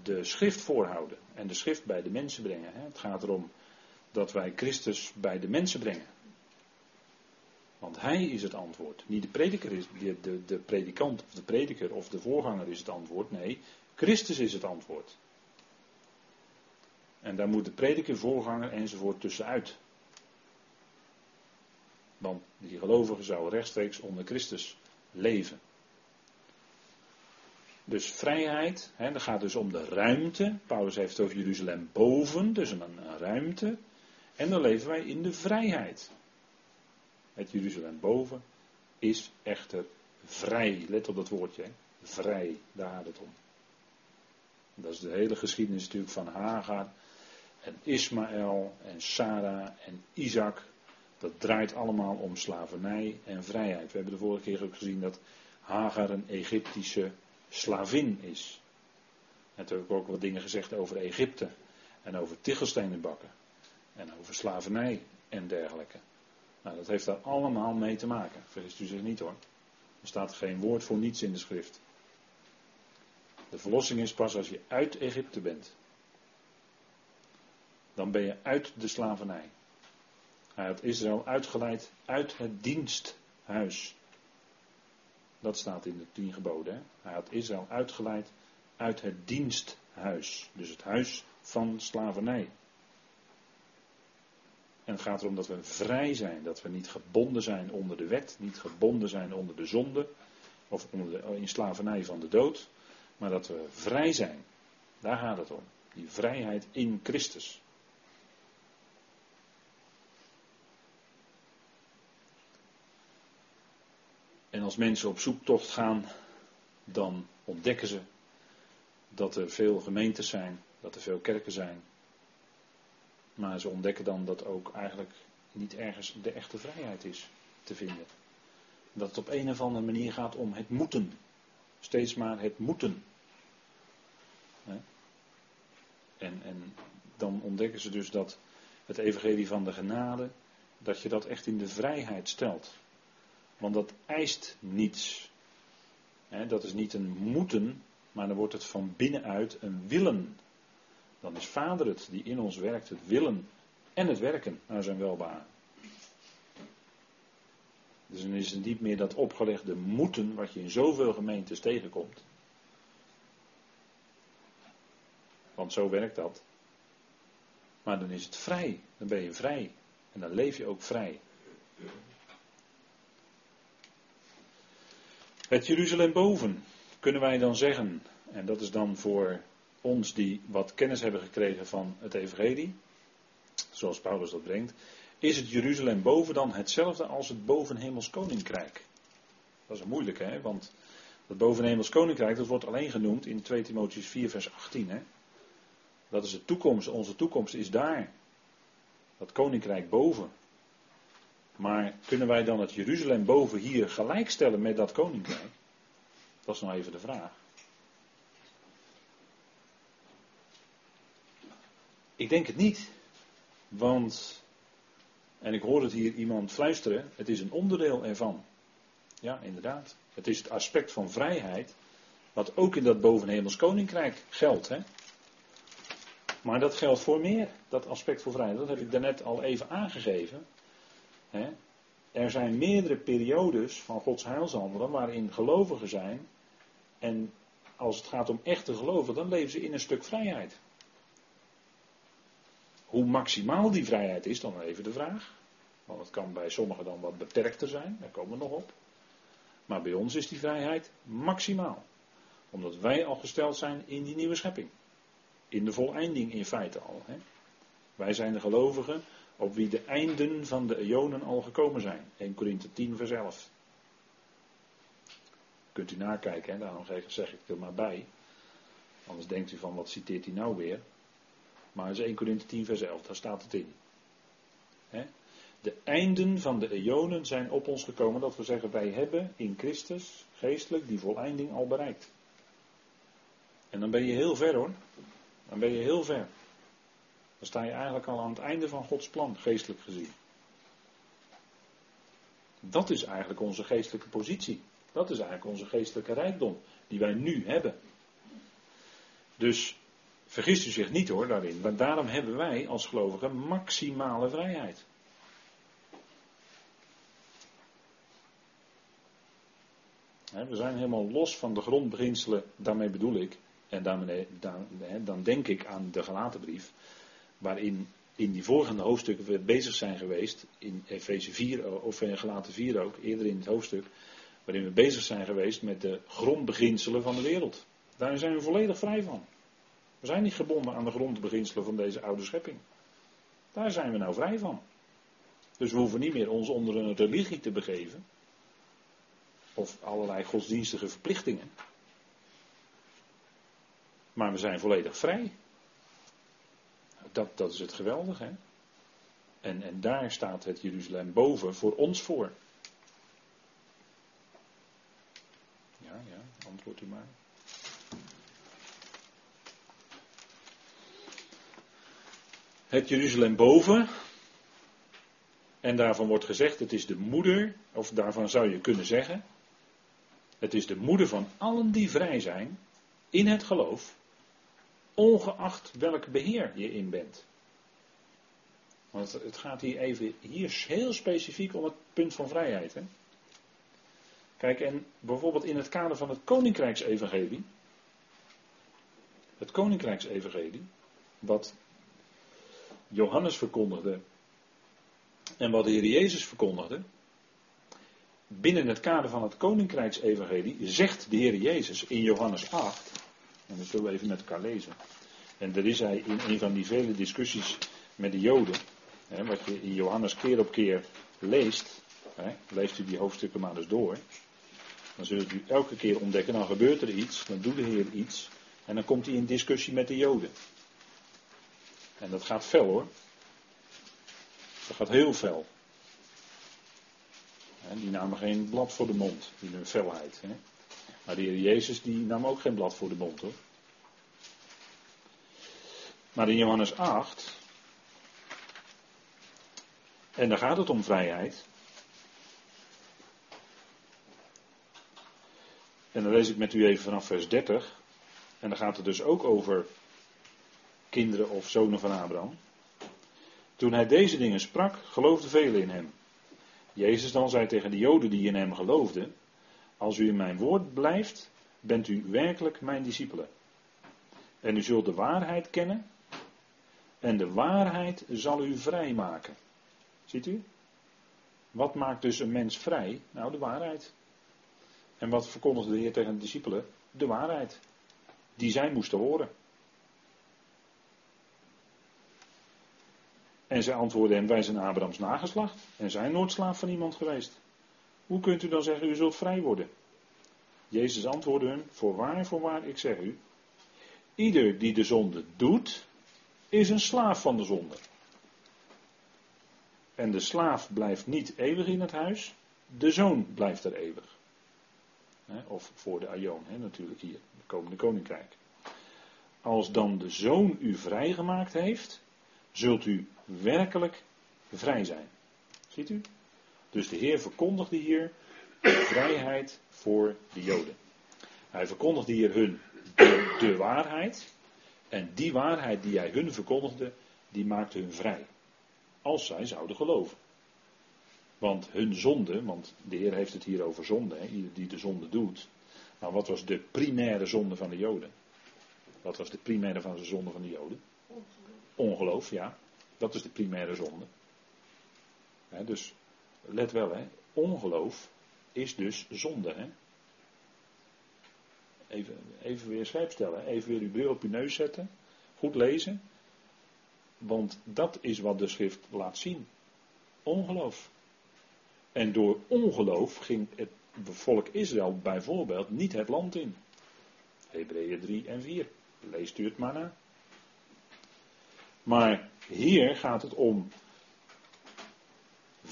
de schrift voorhouden en de schrift bij de mensen brengen. Het gaat erom dat wij Christus bij de mensen brengen. Want hij is het antwoord. Niet de prediker is, de, de, de predikant of de prediker of de voorganger is het antwoord. Nee, Christus is het antwoord. En daar moet de prediker, voorganger enzovoort tussenuit. Want die gelovige zou rechtstreeks onder Christus leven. Dus vrijheid, hè, dat gaat dus om de ruimte. Paulus heeft over Jeruzalem boven, dus een, ruimte. En dan leven wij in de vrijheid. Het Jeruzalem boven is echter vrij. Let op dat woordje, vrij, daar gaat het om. Dat is de hele geschiedenis natuurlijk van Hagar en Ismaël en Sarah en Isaac. Dat draait allemaal om slavernij en vrijheid. We hebben de vorige keer ook gezien dat Hagar een Egyptische slavin is. En toen heb ik ook wat dingen gezegd over Egypte. En over tichelstenen bakken. En over slavernij en dergelijke. Nou, dat heeft daar allemaal mee te maken. Vergist u zich niet hoor. Er staat geen woord voor niets in de schrift. De verlossing is pas als je uit Egypte bent. Dan ben je uit de slavernij. Hij had Israël uitgeleid uit het diensthuis. Dat staat in de tien geboden. Hè? Hij had Israël uitgeleid uit het diensthuis. Dus het huis van slavernij. En het gaat erom dat we vrij zijn, dat we niet gebonden zijn onder de wet, niet gebonden zijn onder de zonde, of onder de, in slavernij van de dood, maar dat we vrij zijn. Daar gaat het om. Die vrijheid in Christus. En als mensen op zoektocht gaan, dan ontdekken ze dat er veel gemeentes zijn, dat er veel kerken zijn. Maar ze ontdekken dan dat ook eigenlijk niet ergens de echte vrijheid is te vinden. Dat het op een of andere manier gaat om het moeten. Steeds maar het moeten. En, en dan ontdekken ze dus dat het evangelie van de genade, dat je dat echt in de vrijheid stelt. Want dat eist niets. dat is niet een moeten, maar dan wordt het van binnenuit een willen. Dan is Vader het die in ons werkt, het willen en het werken naar zijn welbaan. Dus dan is het niet meer dat opgelegde moeten wat je in zoveel gemeentes tegenkomt. Want zo werkt dat. Maar dan is het vrij. Dan ben je vrij. En dan leef je ook vrij. Het Jeruzalem boven, kunnen wij dan zeggen, en dat is dan voor ons die wat kennis hebben gekregen van het Evangelie, zoals Paulus dat brengt, is het Jeruzalem boven dan hetzelfde als het bovenhemels koninkrijk? Dat is een moeilijke, hè? want het bovenhemels koninkrijk dat wordt alleen genoemd in 2 Timotheus 4, vers 18. Hè? Dat is de toekomst, onze toekomst is daar. Dat koninkrijk boven. Maar kunnen wij dan het Jeruzalem boven hier gelijkstellen met dat koninkrijk? Dat is nou even de vraag. Ik denk het niet. Want, en ik hoor het hier iemand fluisteren, het is een onderdeel ervan. Ja, inderdaad. Het is het aspect van vrijheid, wat ook in dat bovenhemels koninkrijk geldt. Hè? Maar dat geldt voor meer, dat aspect voor vrijheid. Dat heb ik daarnet al even aangegeven. Er zijn meerdere periodes van Gods heilshandelen waarin gelovigen zijn. En als het gaat om echte gelovigen, dan leven ze in een stuk vrijheid. Hoe maximaal die vrijheid is, dan even de vraag. Want het kan bij sommigen dan wat beperkter zijn, daar komen we nog op. Maar bij ons is die vrijheid maximaal. Omdat wij al gesteld zijn in die nieuwe schepping. In de voleinding in feite al. Hè. Wij zijn de gelovigen op wie de einden van de eonen al gekomen zijn. 1 Korinthe 10 vers 11. Kunt u nakijken, hè? daarom zeg ik er maar bij. Anders denkt u van wat citeert hij nou weer. Maar het is 1 Korinthe 10 vers 11, daar staat het in. De einden van de eonen zijn op ons gekomen, dat we zeggen wij hebben in Christus geestelijk die voleinding al bereikt. En dan ben je heel ver hoor. Dan ben je heel ver. Dan sta je eigenlijk al aan het einde van Gods plan, geestelijk gezien. Dat is eigenlijk onze geestelijke positie. Dat is eigenlijk onze geestelijke rijkdom, die wij nu hebben. Dus vergist u zich niet hoor daarin, want daarom hebben wij als gelovigen maximale vrijheid. We zijn helemaal los van de grondbeginselen, daarmee bedoel ik, en daarmee, dan, dan denk ik aan de gelaten brief, waarin in die volgende hoofdstukken we bezig zijn geweest, in Efeze 4 of in Gelaten 4 ook, eerder in het hoofdstuk, waarin we bezig zijn geweest met de grondbeginselen van de wereld. Daar zijn we volledig vrij van. We zijn niet gebonden aan de grondbeginselen van deze oude schepping. Daar zijn we nou vrij van. Dus we hoeven niet meer ons onder een religie te begeven. Of allerlei godsdienstige verplichtingen. Maar we zijn volledig vrij. Dat, dat is het geweldige. Hè? En, en daar staat het Jeruzalem boven voor ons voor. Ja, ja, antwoord u maar. het Jeruzalem boven. En daarvan wordt gezegd, het is de moeder, of daarvan zou je kunnen zeggen, het is de moeder van allen die vrij zijn in het geloof, ongeacht welk beheer je in bent. Want het gaat hier even, hier heel specifiek om het punt van vrijheid. Hè? Kijk, en bijvoorbeeld in het kader van het Koninkrijksevangelie, het Koninkrijksevangelie, wat Johannes verkondigde en wat de Heer Jezus verkondigde, binnen het kader van het Koninkrijksevangelie zegt de Heer Jezus in Johannes 8, en dat zullen we even met elkaar lezen. En daar is hij in een van die vele discussies met de Joden, hè, wat je in Johannes keer op keer leest, hè, leest u die hoofdstukken maar eens door, dan zult u elke keer ontdekken, dan gebeurt er iets, dan doet de Heer iets, en dan komt hij in discussie met de Joden. En dat gaat fel hoor. Dat gaat heel fel. Die namen geen blad voor de mond in hun felheid. Maar de Heer Jezus die nam ook geen blad voor de mond hoor. Maar in Johannes 8, en daar gaat het om vrijheid. En dan lees ik met u even vanaf vers 30. En dan gaat het dus ook over kinderen of zonen van Abraham. Toen hij deze dingen sprak, geloofden velen in hem. Jezus dan zei tegen de Joden die in hem geloofden: Als u in mijn woord blijft, bent u werkelijk mijn discipelen. En u zult de waarheid kennen, en de waarheid zal u vrij maken. Ziet u? Wat maakt dus een mens vrij? Nou, de waarheid. En wat verkondigde de Heer tegen de discipelen? De waarheid. Die zij moesten horen. En zij antwoordden hem, wij zijn Abrahams nageslacht en zijn nooit slaaf van iemand geweest. Hoe kunt u dan zeggen, u zult vrij worden? Jezus antwoordde hem, voorwaar, voorwaar, ik zeg u, ieder die de zonde doet, is een slaaf van de zonde. En de slaaf blijft niet eeuwig in het huis, de zoon blijft er eeuwig. Of voor de Aion, natuurlijk hier, het komende koninkrijk. Als dan de zoon u vrijgemaakt heeft, zult u werkelijk vrij zijn. Ziet u? Dus de Heer verkondigde hier vrijheid voor de Joden. Hij verkondigde hier hun de, de, waarheid. En die waarheid die hij hun verkondigde, die maakte hun vrij. Als zij zouden geloven. Want hun zonde, want de Heer heeft het hier over zonde, hè, ieder die de zonde doet. Maar wat was de primaire zonde van de Joden? Wat was de primaire van de zonde van de Joden? Ongeloof, ja. Dat is de primaire zonde. dus let wel, hè. ongeloof is dus zonde. Hè. Even, even weer scherp stellen, even weer uw bril op uw neus zetten, goed lezen. Want dat is wat de schrift laat zien. Ongeloof. En door ongeloof ging het volk Israël bijvoorbeeld niet het land in. Hebreeën 3 en 4. Leest u het maar na. Maar hier gaat het om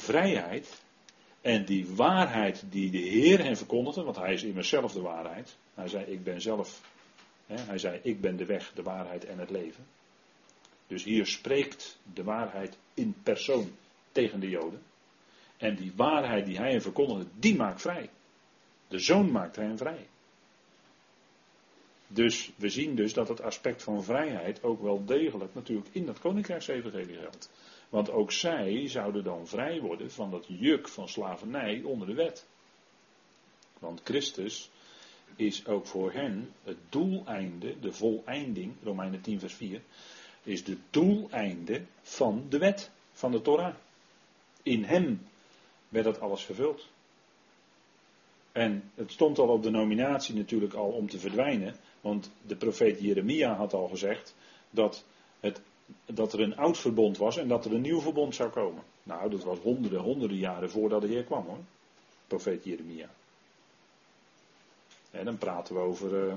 vrijheid. En die waarheid die de Heer hen verkondigde, want hij is immers zelf de waarheid. Hij zei, ik ben zelf, hè, hij zei, ik ben de weg, de waarheid en het leven. Dus hier spreekt de waarheid in persoon tegen de Joden. En die waarheid die hij hen verkondigde, die maakt vrij. De zoon maakt hen vrij. Dus we zien dus dat het aspect van vrijheid ook wel degelijk natuurlijk in dat koninkrijksevangelie geldt. Want ook zij zouden dan vrij worden van dat juk van slavernij onder de wet. Want Christus is ook voor hen het doeleinde, de voleinding, Romeinen 10 vers 4, is de doeleinde van de wet, van de Torah. In hem werd dat alles vervuld. En het stond al op de nominatie natuurlijk al om te verdwijnen. Want de profeet Jeremia had al gezegd dat, dat er een oud verbond was en dat er een nieuw verbond zou komen. Nou, dat was honderden, honderden jaren voordat de Heer kwam hoor. Profeet Jeremia. En dan praten we over uh,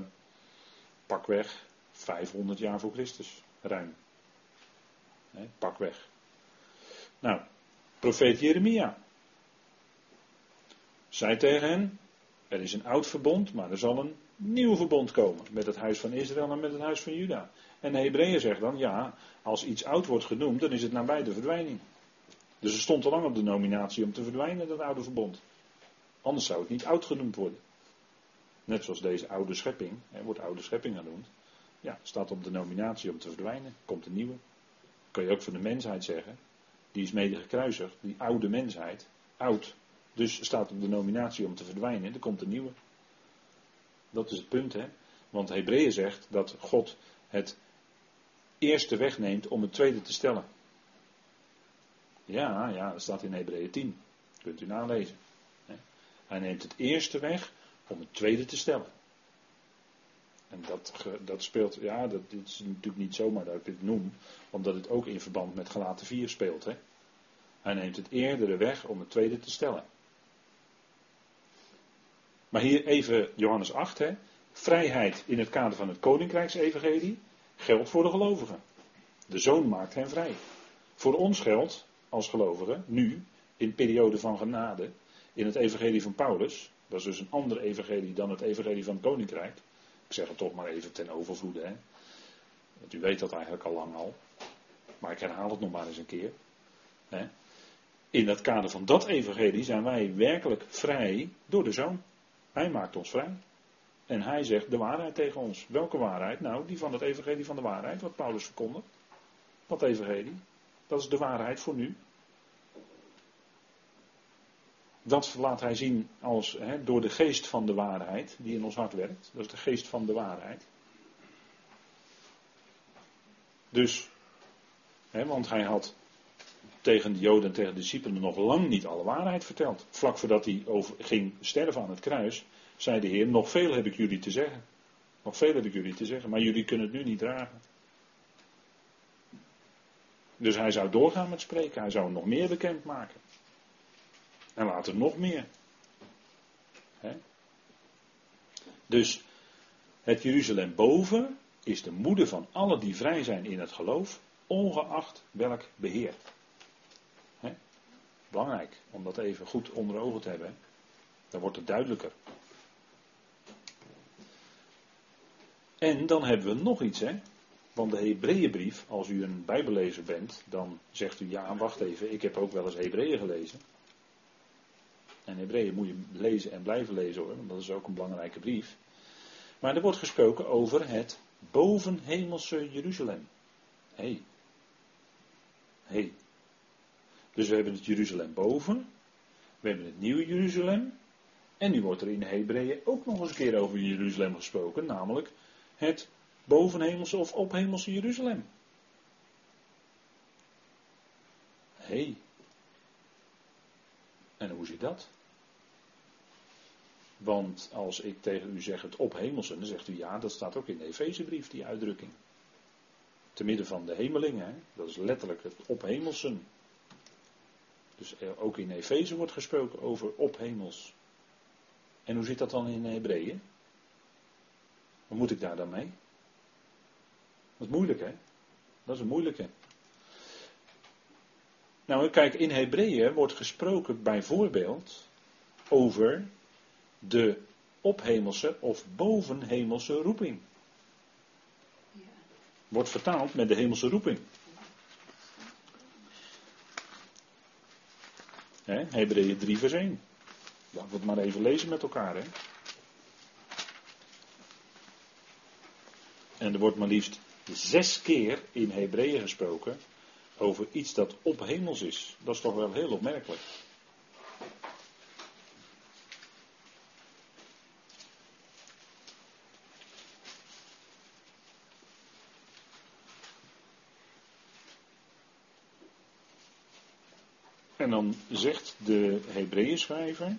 pakweg 500 jaar voor Christus. Ruim. Pakweg. Nou, profeet Jeremia. Zei tegen hen, er is een oud verbond, maar er zal een nieuw verbond komen met het huis van Israël en met het huis van Juda. En de Hebreeën zegt dan, ja, als iets oud wordt genoemd, dan is het nabij de verdwijning. Dus er stond al lang op de nominatie om te verdwijnen, dat oude verbond. Anders zou het niet oud genoemd worden. Net zoals deze oude schepping, hè, wordt oude schepping genoemd. Ja, staat op de nominatie om te verdwijnen, komt een nieuwe. Kan je ook van de mensheid zeggen. Die is mede gekruisigd, die oude mensheid, oud. Dus staat op de nominatie om te verdwijnen, er komt een nieuwe. Dat is het punt, hè. Want Hebreeën zegt dat God het eerste wegneemt om het tweede te stellen. Ja, ja, dat staat in Hebreeën 10. Kunt u nalezen. Hij neemt het eerste weg om het tweede te stellen. En dat, dat speelt, ja, dat is natuurlijk niet zomaar dat ik dit noem, omdat het ook in verband met gelaten 4 speelt. Hè? Hij neemt het eerdere weg om het tweede te stellen. Maar hier even Johannes 8, hè? vrijheid in het kader van het koninkrijksevangelie geldt voor de gelovigen. De zoon maakt hen vrij. Voor ons geldt als gelovigen, nu, in periode van genade, in het evangelie van Paulus, dat is dus een ander evangelie dan het evangelie van het koninkrijk. Ik zeg het toch maar even ten overvloede, hè. Want u weet dat eigenlijk al lang al. Maar ik herhaal het nog maar eens een keer. Hè. In het kader van dat evangelie zijn wij werkelijk vrij door de zoon. Hij maakt ons vrij. En hij zegt de waarheid tegen ons. Welke waarheid? Nou, die van het evangelie van de waarheid, wat Paulus verkondigt. Wat evangelie? Dat is de waarheid voor nu. Dat laat hij zien als door de geest van de waarheid die in ons hart werkt. Dat is de geest van de waarheid. Dus, want hij had tegen de Joden en tegen de discipelen nog lang niet alle waarheid verteld. Vlak voordat hij over, ging sterven aan het kruis, zei de Heer: Nog veel heb ik jullie te zeggen. Nog veel heb ik jullie te zeggen, maar jullie kunnen het nu niet dragen. Dus hij zou doorgaan met spreken, hij zou nog meer bekend maken. En later nog meer. Dus het Jeruzalem boven is de moeder van alle die vrij zijn in het geloof, ongeacht welk beheer. Belangrijk om dat even goed onder ogen te hebben. Dan wordt het duidelijker. En dan hebben we nog iets, hè. Want de Hebreeënbrief, als u een bijbellezer bent, dan zegt u ja, wacht even, ik heb ook wel eens Hebreeën gelezen. En Hebreeën moet je lezen en blijven lezen hoor, want dat is ook een belangrijke brief. Maar er wordt gesproken over het bovenhemelse Jeruzalem. Hé. Hey. Hé. Hey. Dus we hebben het Jeruzalem boven. We hebben het nieuwe Jeruzalem. En nu wordt er in Hebreeën ook nog eens een keer over Jeruzalem gesproken, namelijk het bovenhemelse of ophemelse Jeruzalem. Hé. Hey. En hoe zit dat? Want als ik tegen u zeg het ophemelse, dan zegt u ja, dat staat ook in de Efezebrief, die uitdrukking. Te midden van de hemelingen, dat is letterlijk het ophemelsen. Dus ook in Efeze wordt gesproken over ophemels. En hoe zit dat dan in Hebreeën? Wat moet ik daar dan mee? Dat is moeilijk, hè? Dat is een moeilijke. Nou, kijk, in Hebreeën wordt gesproken bijvoorbeeld over de ophemelse of bovenhemelse roeping. Wordt vertaald met de hemelse roeping. He, Hebreeën 3 vers 1. Laten we het maar even lezen met elkaar. Hè. En er wordt maar liefst zes keer in Hebreeën gesproken over iets dat op hemels is. Dat is toch wel heel opmerkelijk. En dan zegt de Hebreeën schrijver,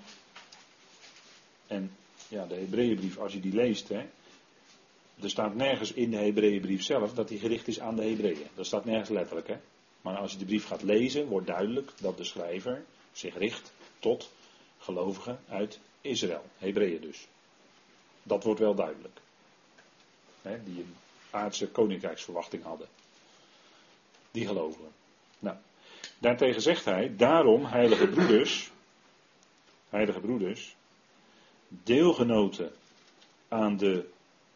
en ja, de Hebreeënbrief, als je die leest, hè, er staat nergens in de Hebreeënbrief zelf dat die gericht is aan de Hebreeën. Dat staat nergens letterlijk. Hè. Maar als je de brief gaat lezen, wordt duidelijk dat de schrijver zich richt tot gelovigen uit Israël, Hebreeën dus. Dat wordt wel duidelijk. Hè, die een aardse koninkrijksverwachting hadden. Die gelovigen. Nou, daartegen zegt hij, daarom, heilige broeders, heilige broeders, deelgenoten aan de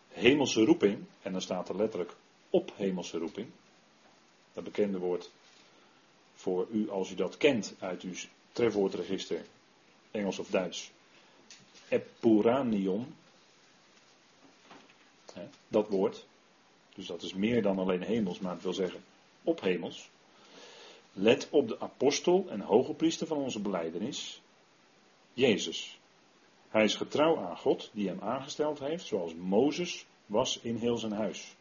hemelse roeping, en dan staat er letterlijk op hemelse roeping, dat bekende woord voor u als u dat kent uit uw trefwoordregister, Engels of Duits, epuranion, dat woord, dus dat is meer dan alleen hemels, maar het wil zeggen op hemels. Let op de apostel en hoge priester van onze beleidenis, Jezus. Hij is getrouw aan God die hem aangesteld heeft, zoals Mozes was in heel zijn huis.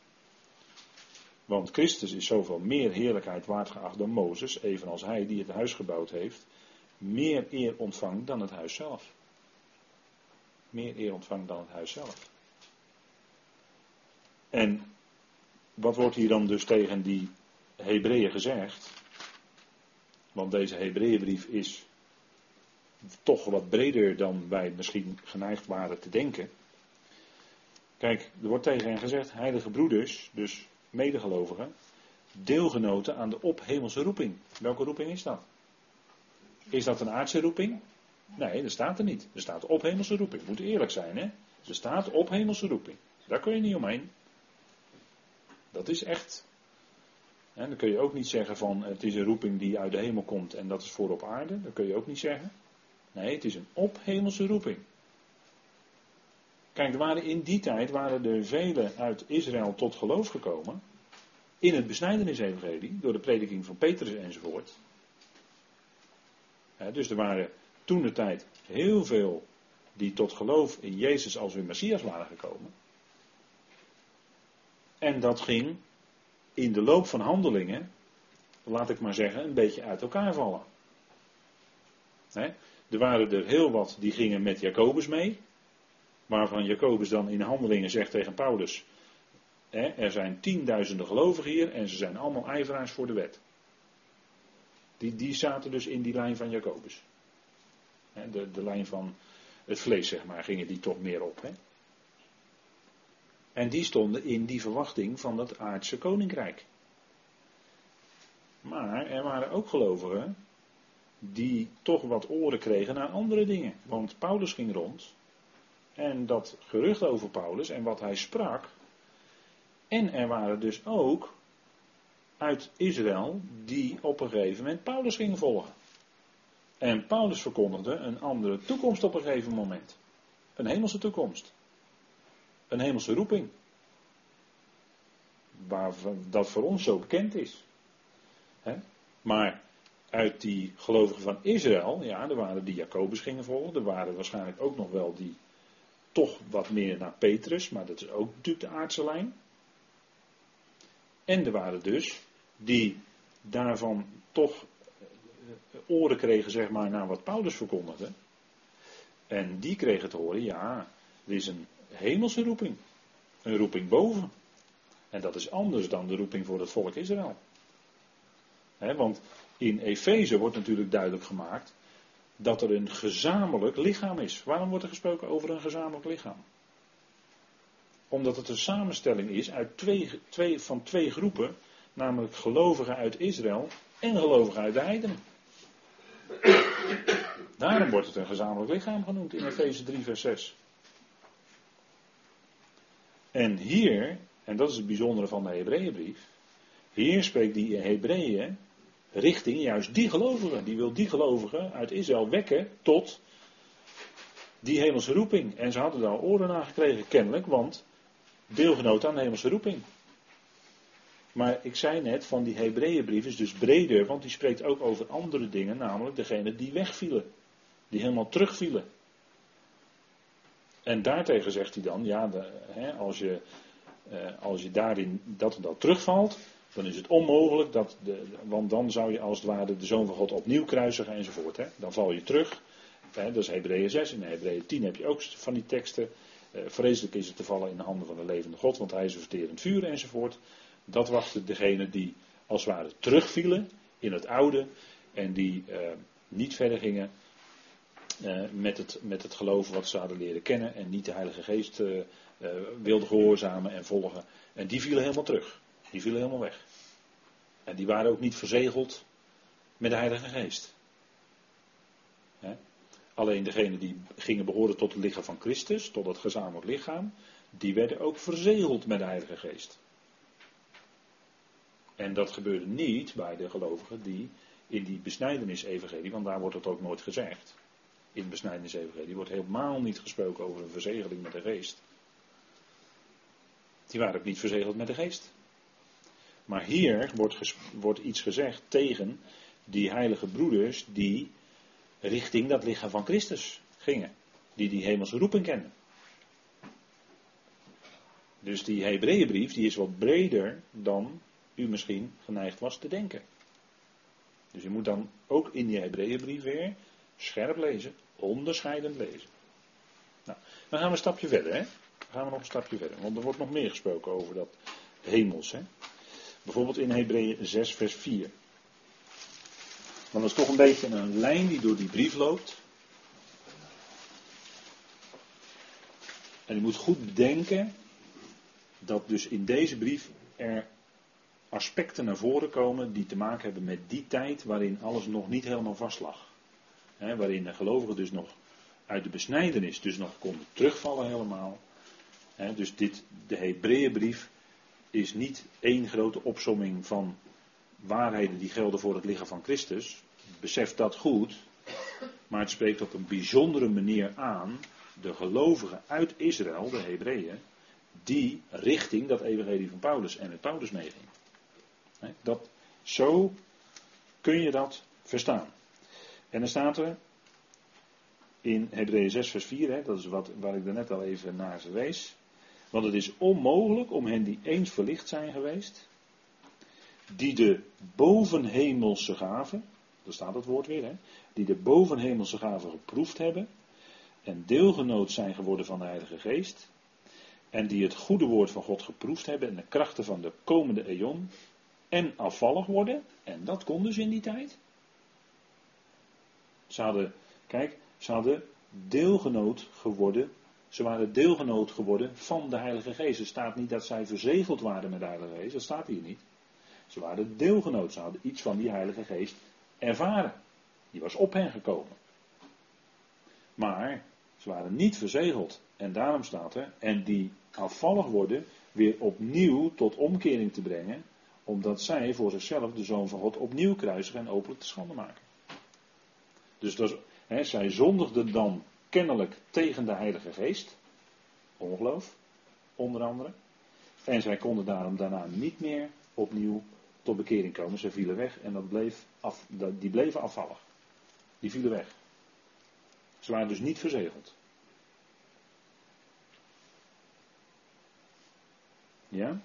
Want Christus is zoveel meer heerlijkheid waard geacht dan Mozes, evenals hij die het huis gebouwd heeft, meer eer ontvangt dan het huis zelf. Meer eer ontvangt dan het huis zelf. En wat wordt hier dan dus tegen die Hebreeën gezegd? Want deze Hebreeënbrief is toch wat breder dan wij misschien geneigd waren te denken. Kijk, er wordt tegen hen gezegd, heilige broeders, dus medegelovigen, deelgenoten aan de ophemelse roeping. Welke roeping is dat? Is dat een aardse roeping? Nee, dat staat er niet. Er staat ophemelse roeping. Moet eerlijk zijn, hè? Er staat ophemelse roeping. Daar kun je niet omheen. Dat is echt. En dan kun je ook niet zeggen van het is een roeping die uit de hemel komt en dat is voor op aarde. Dat kun je ook niet zeggen. Nee, het is een ophemelse roeping. Kijk, er waren in die tijd waren er velen uit Israël tot geloof gekomen. In het besnijdenis-evangelie, door de prediking van Petrus enzovoort. dus er waren toen de tijd heel veel die tot geloof in Jezus als hun Messias waren gekomen. En dat ging in de loop van handelingen, laat ik maar zeggen, een beetje uit elkaar vallen. er waren er heel wat die gingen met Jacobus mee. Waarvan Jacobus dan in handelingen zegt tegen Paulus. er zijn tienduizenden gelovigen hier en ze zijn allemaal ijveraars voor de wet. Die, die zaten dus in die lijn van Jacobus. de, de lijn van het vlees, zeg maar, gingen die toch meer op. En die stonden in die verwachting van dat aardse koninkrijk. Maar er waren ook gelovigen die toch wat oren kregen naar andere dingen. Want Paulus ging rond en dat gerucht over Paulus en wat hij sprak. En er waren dus ook uit Israël die op een gegeven moment Paulus gingen volgen. En Paulus verkondigde een andere toekomst op een gegeven moment. Een hemelse toekomst. Een hemelse roeping. Waar dat voor ons zo bekend is. Maar uit die gelovigen van Israël, ja, er waren die Jacobus gingen volgen. Er waren waarschijnlijk ook nog wel die toch wat meer naar Petrus, maar dat is ook natuurlijk de aardse lijn. En er waren dus die daarvan toch eh, oren kregen, zeg maar, naar wat Paulus verkondigde. En die kregen te horen, ja, er is een hemelse roeping. Een roeping boven. En dat is anders dan de roeping voor het volk Israël. want in Efeze wordt natuurlijk duidelijk gemaakt dat er een gezamenlijk lichaam is. Waarom wordt er gesproken over een gezamenlijk lichaam? Omdat het een samenstelling is uit twee, twee, van twee groepen, namelijk gelovigen uit Israël en gelovigen uit de heidenen. Daarom wordt het een gezamenlijk lichaam genoemd in Efeze 3, vers 6. En hier, en dat is het bijzondere van de Hebreeënbrief, hier spreekt die Hebreeën richting juist die gelovigen. Die wil die gelovigen uit Israël wekken tot die hemelse roeping. En ze hadden daar oren naar gekregen, kennelijk, want deelgenoot aan de hemelse roeping. Maar ik zei net, van die Hebreeënbrief is dus breder, want die spreekt ook over andere dingen, namelijk degene die wegvielen. Die helemaal terugvielen. En daartegen zegt hij dan, ja, de, hè, als, je, eh, als je daarin dat en dat terugvalt, dan is het onmogelijk, dat de, want dan zou je als het ware de Zoon van God opnieuw kruisigen enzovoort. Hè. Dan val je terug. Hè, dat is Hebreeën 6. In Hebreeën 10 heb je ook van die teksten. Eh, vreselijk is het te vallen in de handen van de levende God, want hij is een verterend vuur enzovoort. Dat wachten degenen die als het ware terugvielen in het oude en die eh, niet verder gingen met, het, met het geloof wat ze hadden leren kennen en niet de Heilige Geest uh, wilden gehoorzamen en volgen. En die vielen helemaal terug. Die vielen helemaal weg. En die waren ook niet verzegeld met de Heilige Geest. Alleen degenen die gingen behoren tot het lichaam van Christus, tot het gezamenlijk lichaam, die werden ook verzegeld met de Heilige Geest. En dat gebeurde niet bij de gelovigen die in die besnijdenis-evangelie, want daar wordt het ook nooit gezegd. In de besnijdenis-evangelie wordt helemaal niet gesproken over een verzegeling met de geest. Die waren ook niet verzegeld met de geest. Maar hier wordt, wordt iets gezegd tegen die heilige broeders die richting dat lichaam van Christus gingen. Die die hemelse roeping kennen. Dus die Hebreeënbrief die is wat breder dan u misschien geneigd was te denken. Dus je moet dan ook in die Hebreeënbrief weer scherp lezen, onderscheidend lezen. Nou, dan gaan we een stapje verder, hè? Dan gaan we nog een stapje verder, want er wordt nog meer gesproken over dat hemels, hè? Bijvoorbeeld in Hebreeën 6, vers 4. Want dat is toch een beetje een lijn die door die brief loopt. En u moet goed bedenken dat dus in deze brief er aspecten naar voren komen die te maken hebben met die tijd waarin alles nog niet helemaal vast lag. Waarin de gelovigen dus nog uit de besnijdenis dus nog konden terugvallen helemaal. dus dit, de Hebreeënbrief is niet één grote opsomming van waarheden die gelden voor het lichaam van Christus. Besef dat goed. Maar het spreekt op een bijzondere manier aan de gelovigen uit Israël, de Hebreeën, die richting dat evangelie van Paulus en met Paulus meeging. Dat, zo kun je dat verstaan. En dan staat er in Hebreeën 6 vers 4, hè, dat is wat, waar ik net al even naar wees. Want het is onmogelijk om hen die eens verlicht zijn geweest, die de bovenhemelse gaven, daar staat het woord weer, hè, die de bovenhemelse gaven geproefd hebben en deelgenoot zijn geworden van de Heilige Geest, en die het goede woord van God geproefd hebben en de krachten van de komende eon, en afvallig worden, en dat kon dus in die tijd. Ze hadden, kijk, ze hadden deelgenoot geworden ze waren deelgenoot geworden van de Heilige Geest. Er staat niet dat zij verzegeld waren met de Heilige Geest. Dat staat hier niet. Ze waren deelgenoot. Ze hadden iets van die Heilige Geest ervaren. Die was op hen gekomen. Maar ze waren niet verzegeld. En daarom staat er, en die afvallig worden, weer opnieuw tot omkering te brengen, omdat zij voor zichzelf de Zoon van God opnieuw kruisigen en openlijk te schande maken. Dus dat zij zondigden dan kennelijk tegen de Heilige Geest. Ongeloof, onder andere. En zij konden daarom daarna niet meer opnieuw tot bekering komen. Ze vielen weg en bleef af, die bleven afvallig. Die vielen weg. Ze waren dus niet verzegeld. Ja?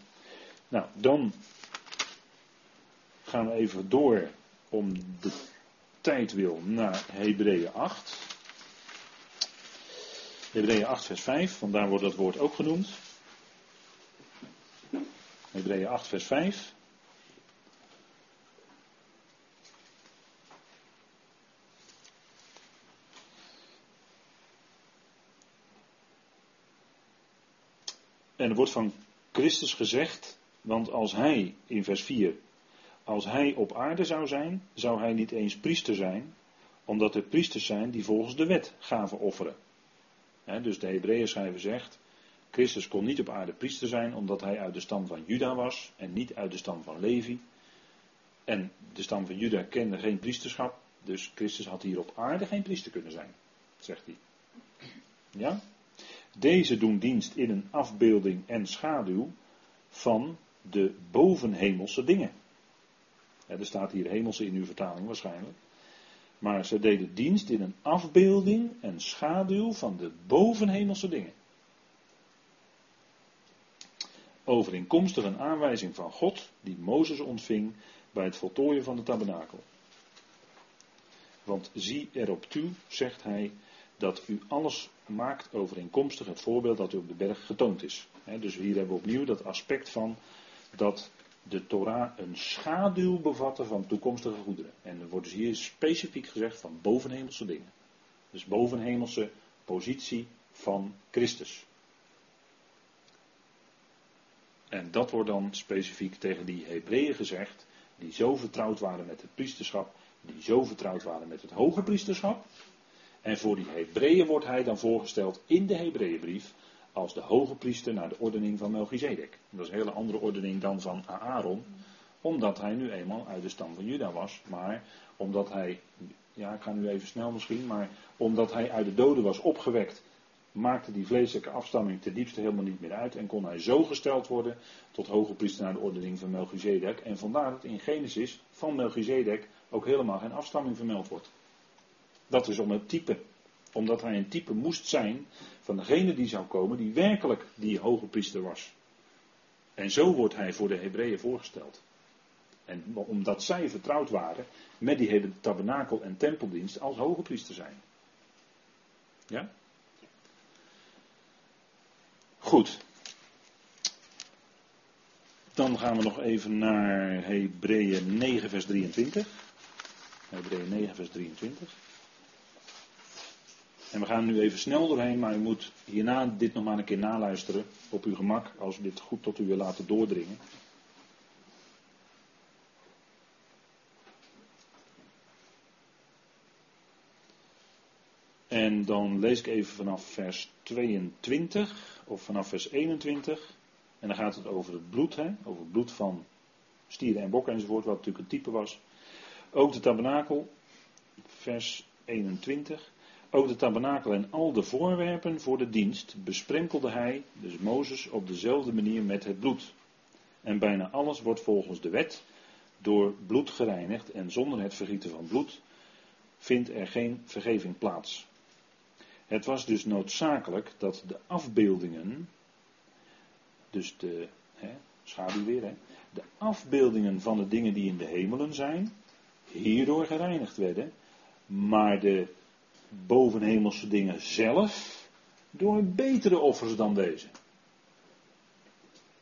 Nou, dan gaan we even door om de tijd wil naar Hebreeën 8. Hebreeën 8, vers 5, vandaar wordt dat woord ook genoemd. Hebreeën 8, vers 5. En er wordt van Christus gezegd, want als hij, in vers 4, als hij op aarde zou zijn, zou hij niet eens priester zijn, omdat er priesters zijn die volgens de wet gaven offeren dus de Hebreeën schrijver zegt, Christus kon niet op aarde priester zijn omdat hij uit de stam van Juda was en niet uit de stam van Levi. En de stam van Juda kende geen priesterschap, dus Christus had hier op aarde geen priester kunnen zijn, zegt hij. Ja? Deze doen dienst in een afbeelding en schaduw van de bovenhemelse dingen. Er staat hier hemelse in uw vertaling waarschijnlijk. Maar ze deden dienst in een afbeelding en schaduw van de bovenhemelse dingen. Overeenkomstig een aanwijzing van God die Mozes ontving bij het voltooien van de tabernakel. Want zie erop toe, zegt hij, dat u alles maakt overeenkomstig het voorbeeld dat u op de berg getoond is. dus hier hebben we opnieuw dat aspect van dat de Torah een schaduw bevatte van toekomstige goederen. En er wordt dus hier specifiek gezegd van bovenhemelse dingen. Dus bovenhemelse positie van Christus. En dat wordt dan specifiek tegen die Hebreeën gezegd, die zo vertrouwd waren met het priesterschap, die zo vertrouwd waren met het hoge priesterschap, En voor die Hebreeën wordt hij dan voorgesteld in de Hebreeënbrief als de hoge priester naar de ordening van Melchizedek. Dat is een hele andere ordening dan van Aaron, omdat hij nu eenmaal uit de stam van Juda was. Maar omdat hij, ja ik ga nu even snel misschien, maar omdat hij uit de doden was opgewekt, maakte die vleeselijke afstamming ten diepste helemaal niet meer uit en kon hij zo gesteld worden tot hoge priester naar de ordening van Melchizedek. En vandaar dat in Genesis van Melchizedek ook helemaal geen afstamming vermeld wordt. Dat is om het type. Omdat hij een type moest zijn van degene die zou komen die werkelijk die hoge priester was. En zo wordt hij voor de Hebreeën voorgesteld. En omdat zij vertrouwd waren met die hele tabernakel en tempeldienst als hoge priester zijn. Ja? Goed. Dan gaan we nog even naar Hebreeën 9, vers 23. Hebreeën 9, vers 23. En we gaan nu even snel doorheen, maar u moet hierna dit nog maar een keer naluisteren op uw gemak, als u dit goed tot u wil laten doordringen. En dan lees ik even vanaf vers 22 of vanaf vers 21. En dan gaat het over het bloed, hè? over het bloed van stieren en bokken enzovoort, wat natuurlijk een type was. Ook de tabernakel, vers 21. Ook de tabernakel en al de voorwerpen voor de dienst besprenkelde hij, dus Mozes, op dezelfde manier met het bloed. En bijna alles wordt volgens de wet door bloed gereinigd en zonder het vergieten van bloed vindt er geen vergeving plaats. Het was dus noodzakelijk dat de afbeeldingen, dus de hè, schaduw weer, hè, de afbeeldingen van de dingen die in de hemelen zijn, hierdoor gereinigd werden, maar de bovenhemelse dingen zelf door betere offers dan deze.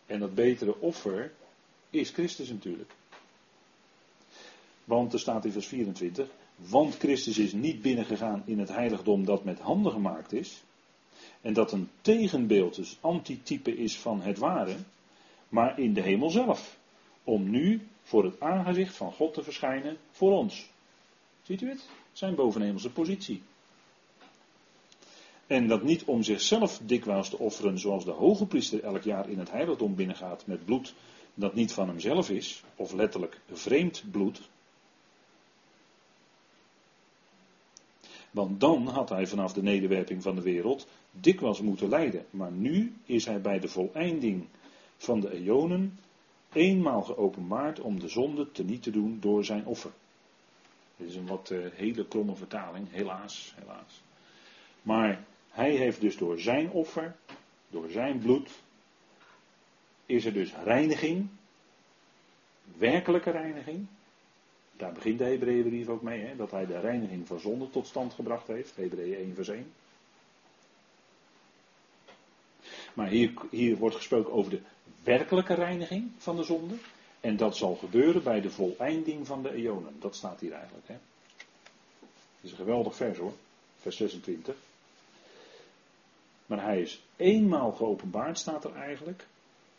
En dat betere offer is Christus natuurlijk. Want er staat in vers 24, want Christus is niet binnengegaan in het heiligdom dat met handen gemaakt is. En dat een tegenbeeld, dus antitype is van het ware. Maar in de hemel zelf. Om nu voor het aangezicht van God te verschijnen voor ons. Ziet u het? Zijn bovenhemelse positie. En dat niet om zichzelf dikwijls te offeren zoals de hoge priester elk jaar in het heiligdom binnengaat met bloed dat niet van hemzelf is, of letterlijk vreemd bloed, Want dan had hij vanaf de nederwerping van de wereld dikwijls moeten lijden. Maar nu is hij bij de voleinding van de eonen eenmaal geopenbaard om de zonde te niet te doen door zijn offer. Dit is een wat uh, hele kromme vertaling, helaas, helaas. Maar hij heeft dus door zijn offer, door zijn bloed, is er dus reiniging, werkelijke reiniging, daar begint de Hebreeënbrief ook mee, hè, dat hij de reiniging van zonde tot stand gebracht heeft. Hebreeën 1 vers 1. Maar hier, hier wordt gesproken over de werkelijke reiniging van de zonde. En dat zal gebeuren bij de voleinding van de eonen. Dat staat hier eigenlijk. Hè. Is een geweldig vers hoor. Vers 26. Maar hij is eenmaal geopenbaard, staat er eigenlijk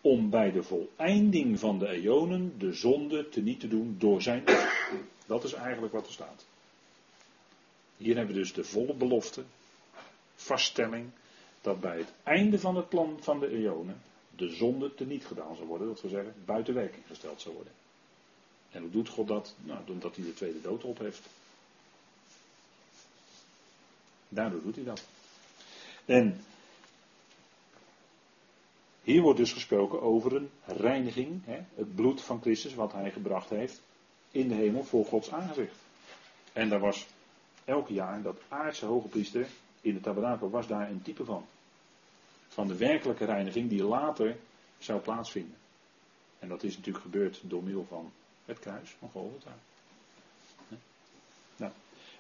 om bij de voleinding van de eonen de zonde te niet te doen door zijn Dat is eigenlijk wat er staat. Hier hebben we dus de volle belofte, vaststelling, dat bij het einde van het plan van de eonen de zonde te niet gedaan zal worden. Dat wil zeggen, buiten werking gesteld zal worden. En hoe doet God dat? Nou, omdat hij de tweede dood opheft. Daardoor doet hij dat. En hier wordt dus gesproken over een reiniging, hè, het bloed van Christus wat hij gebracht heeft in de hemel voor Gods aangezicht. En daar was elk jaar dat aardse hoge priester in de tabernakel was daar een type van. Van de werkelijke reiniging die later zou plaatsvinden. En dat is natuurlijk gebeurd door middel van het kruis van Golgotha. Nou,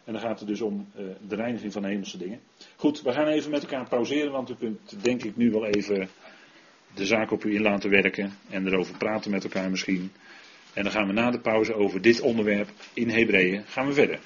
en dan gaat het dus om uh, de reiniging van hemelse dingen. Goed, we gaan even met elkaar pauzeren, want u kunt denk ik nu wel even de zaak op u in laten werken en erover praten met elkaar misschien. En dan gaan we na de pauze over dit onderwerp in Hebreeën gaan we verder.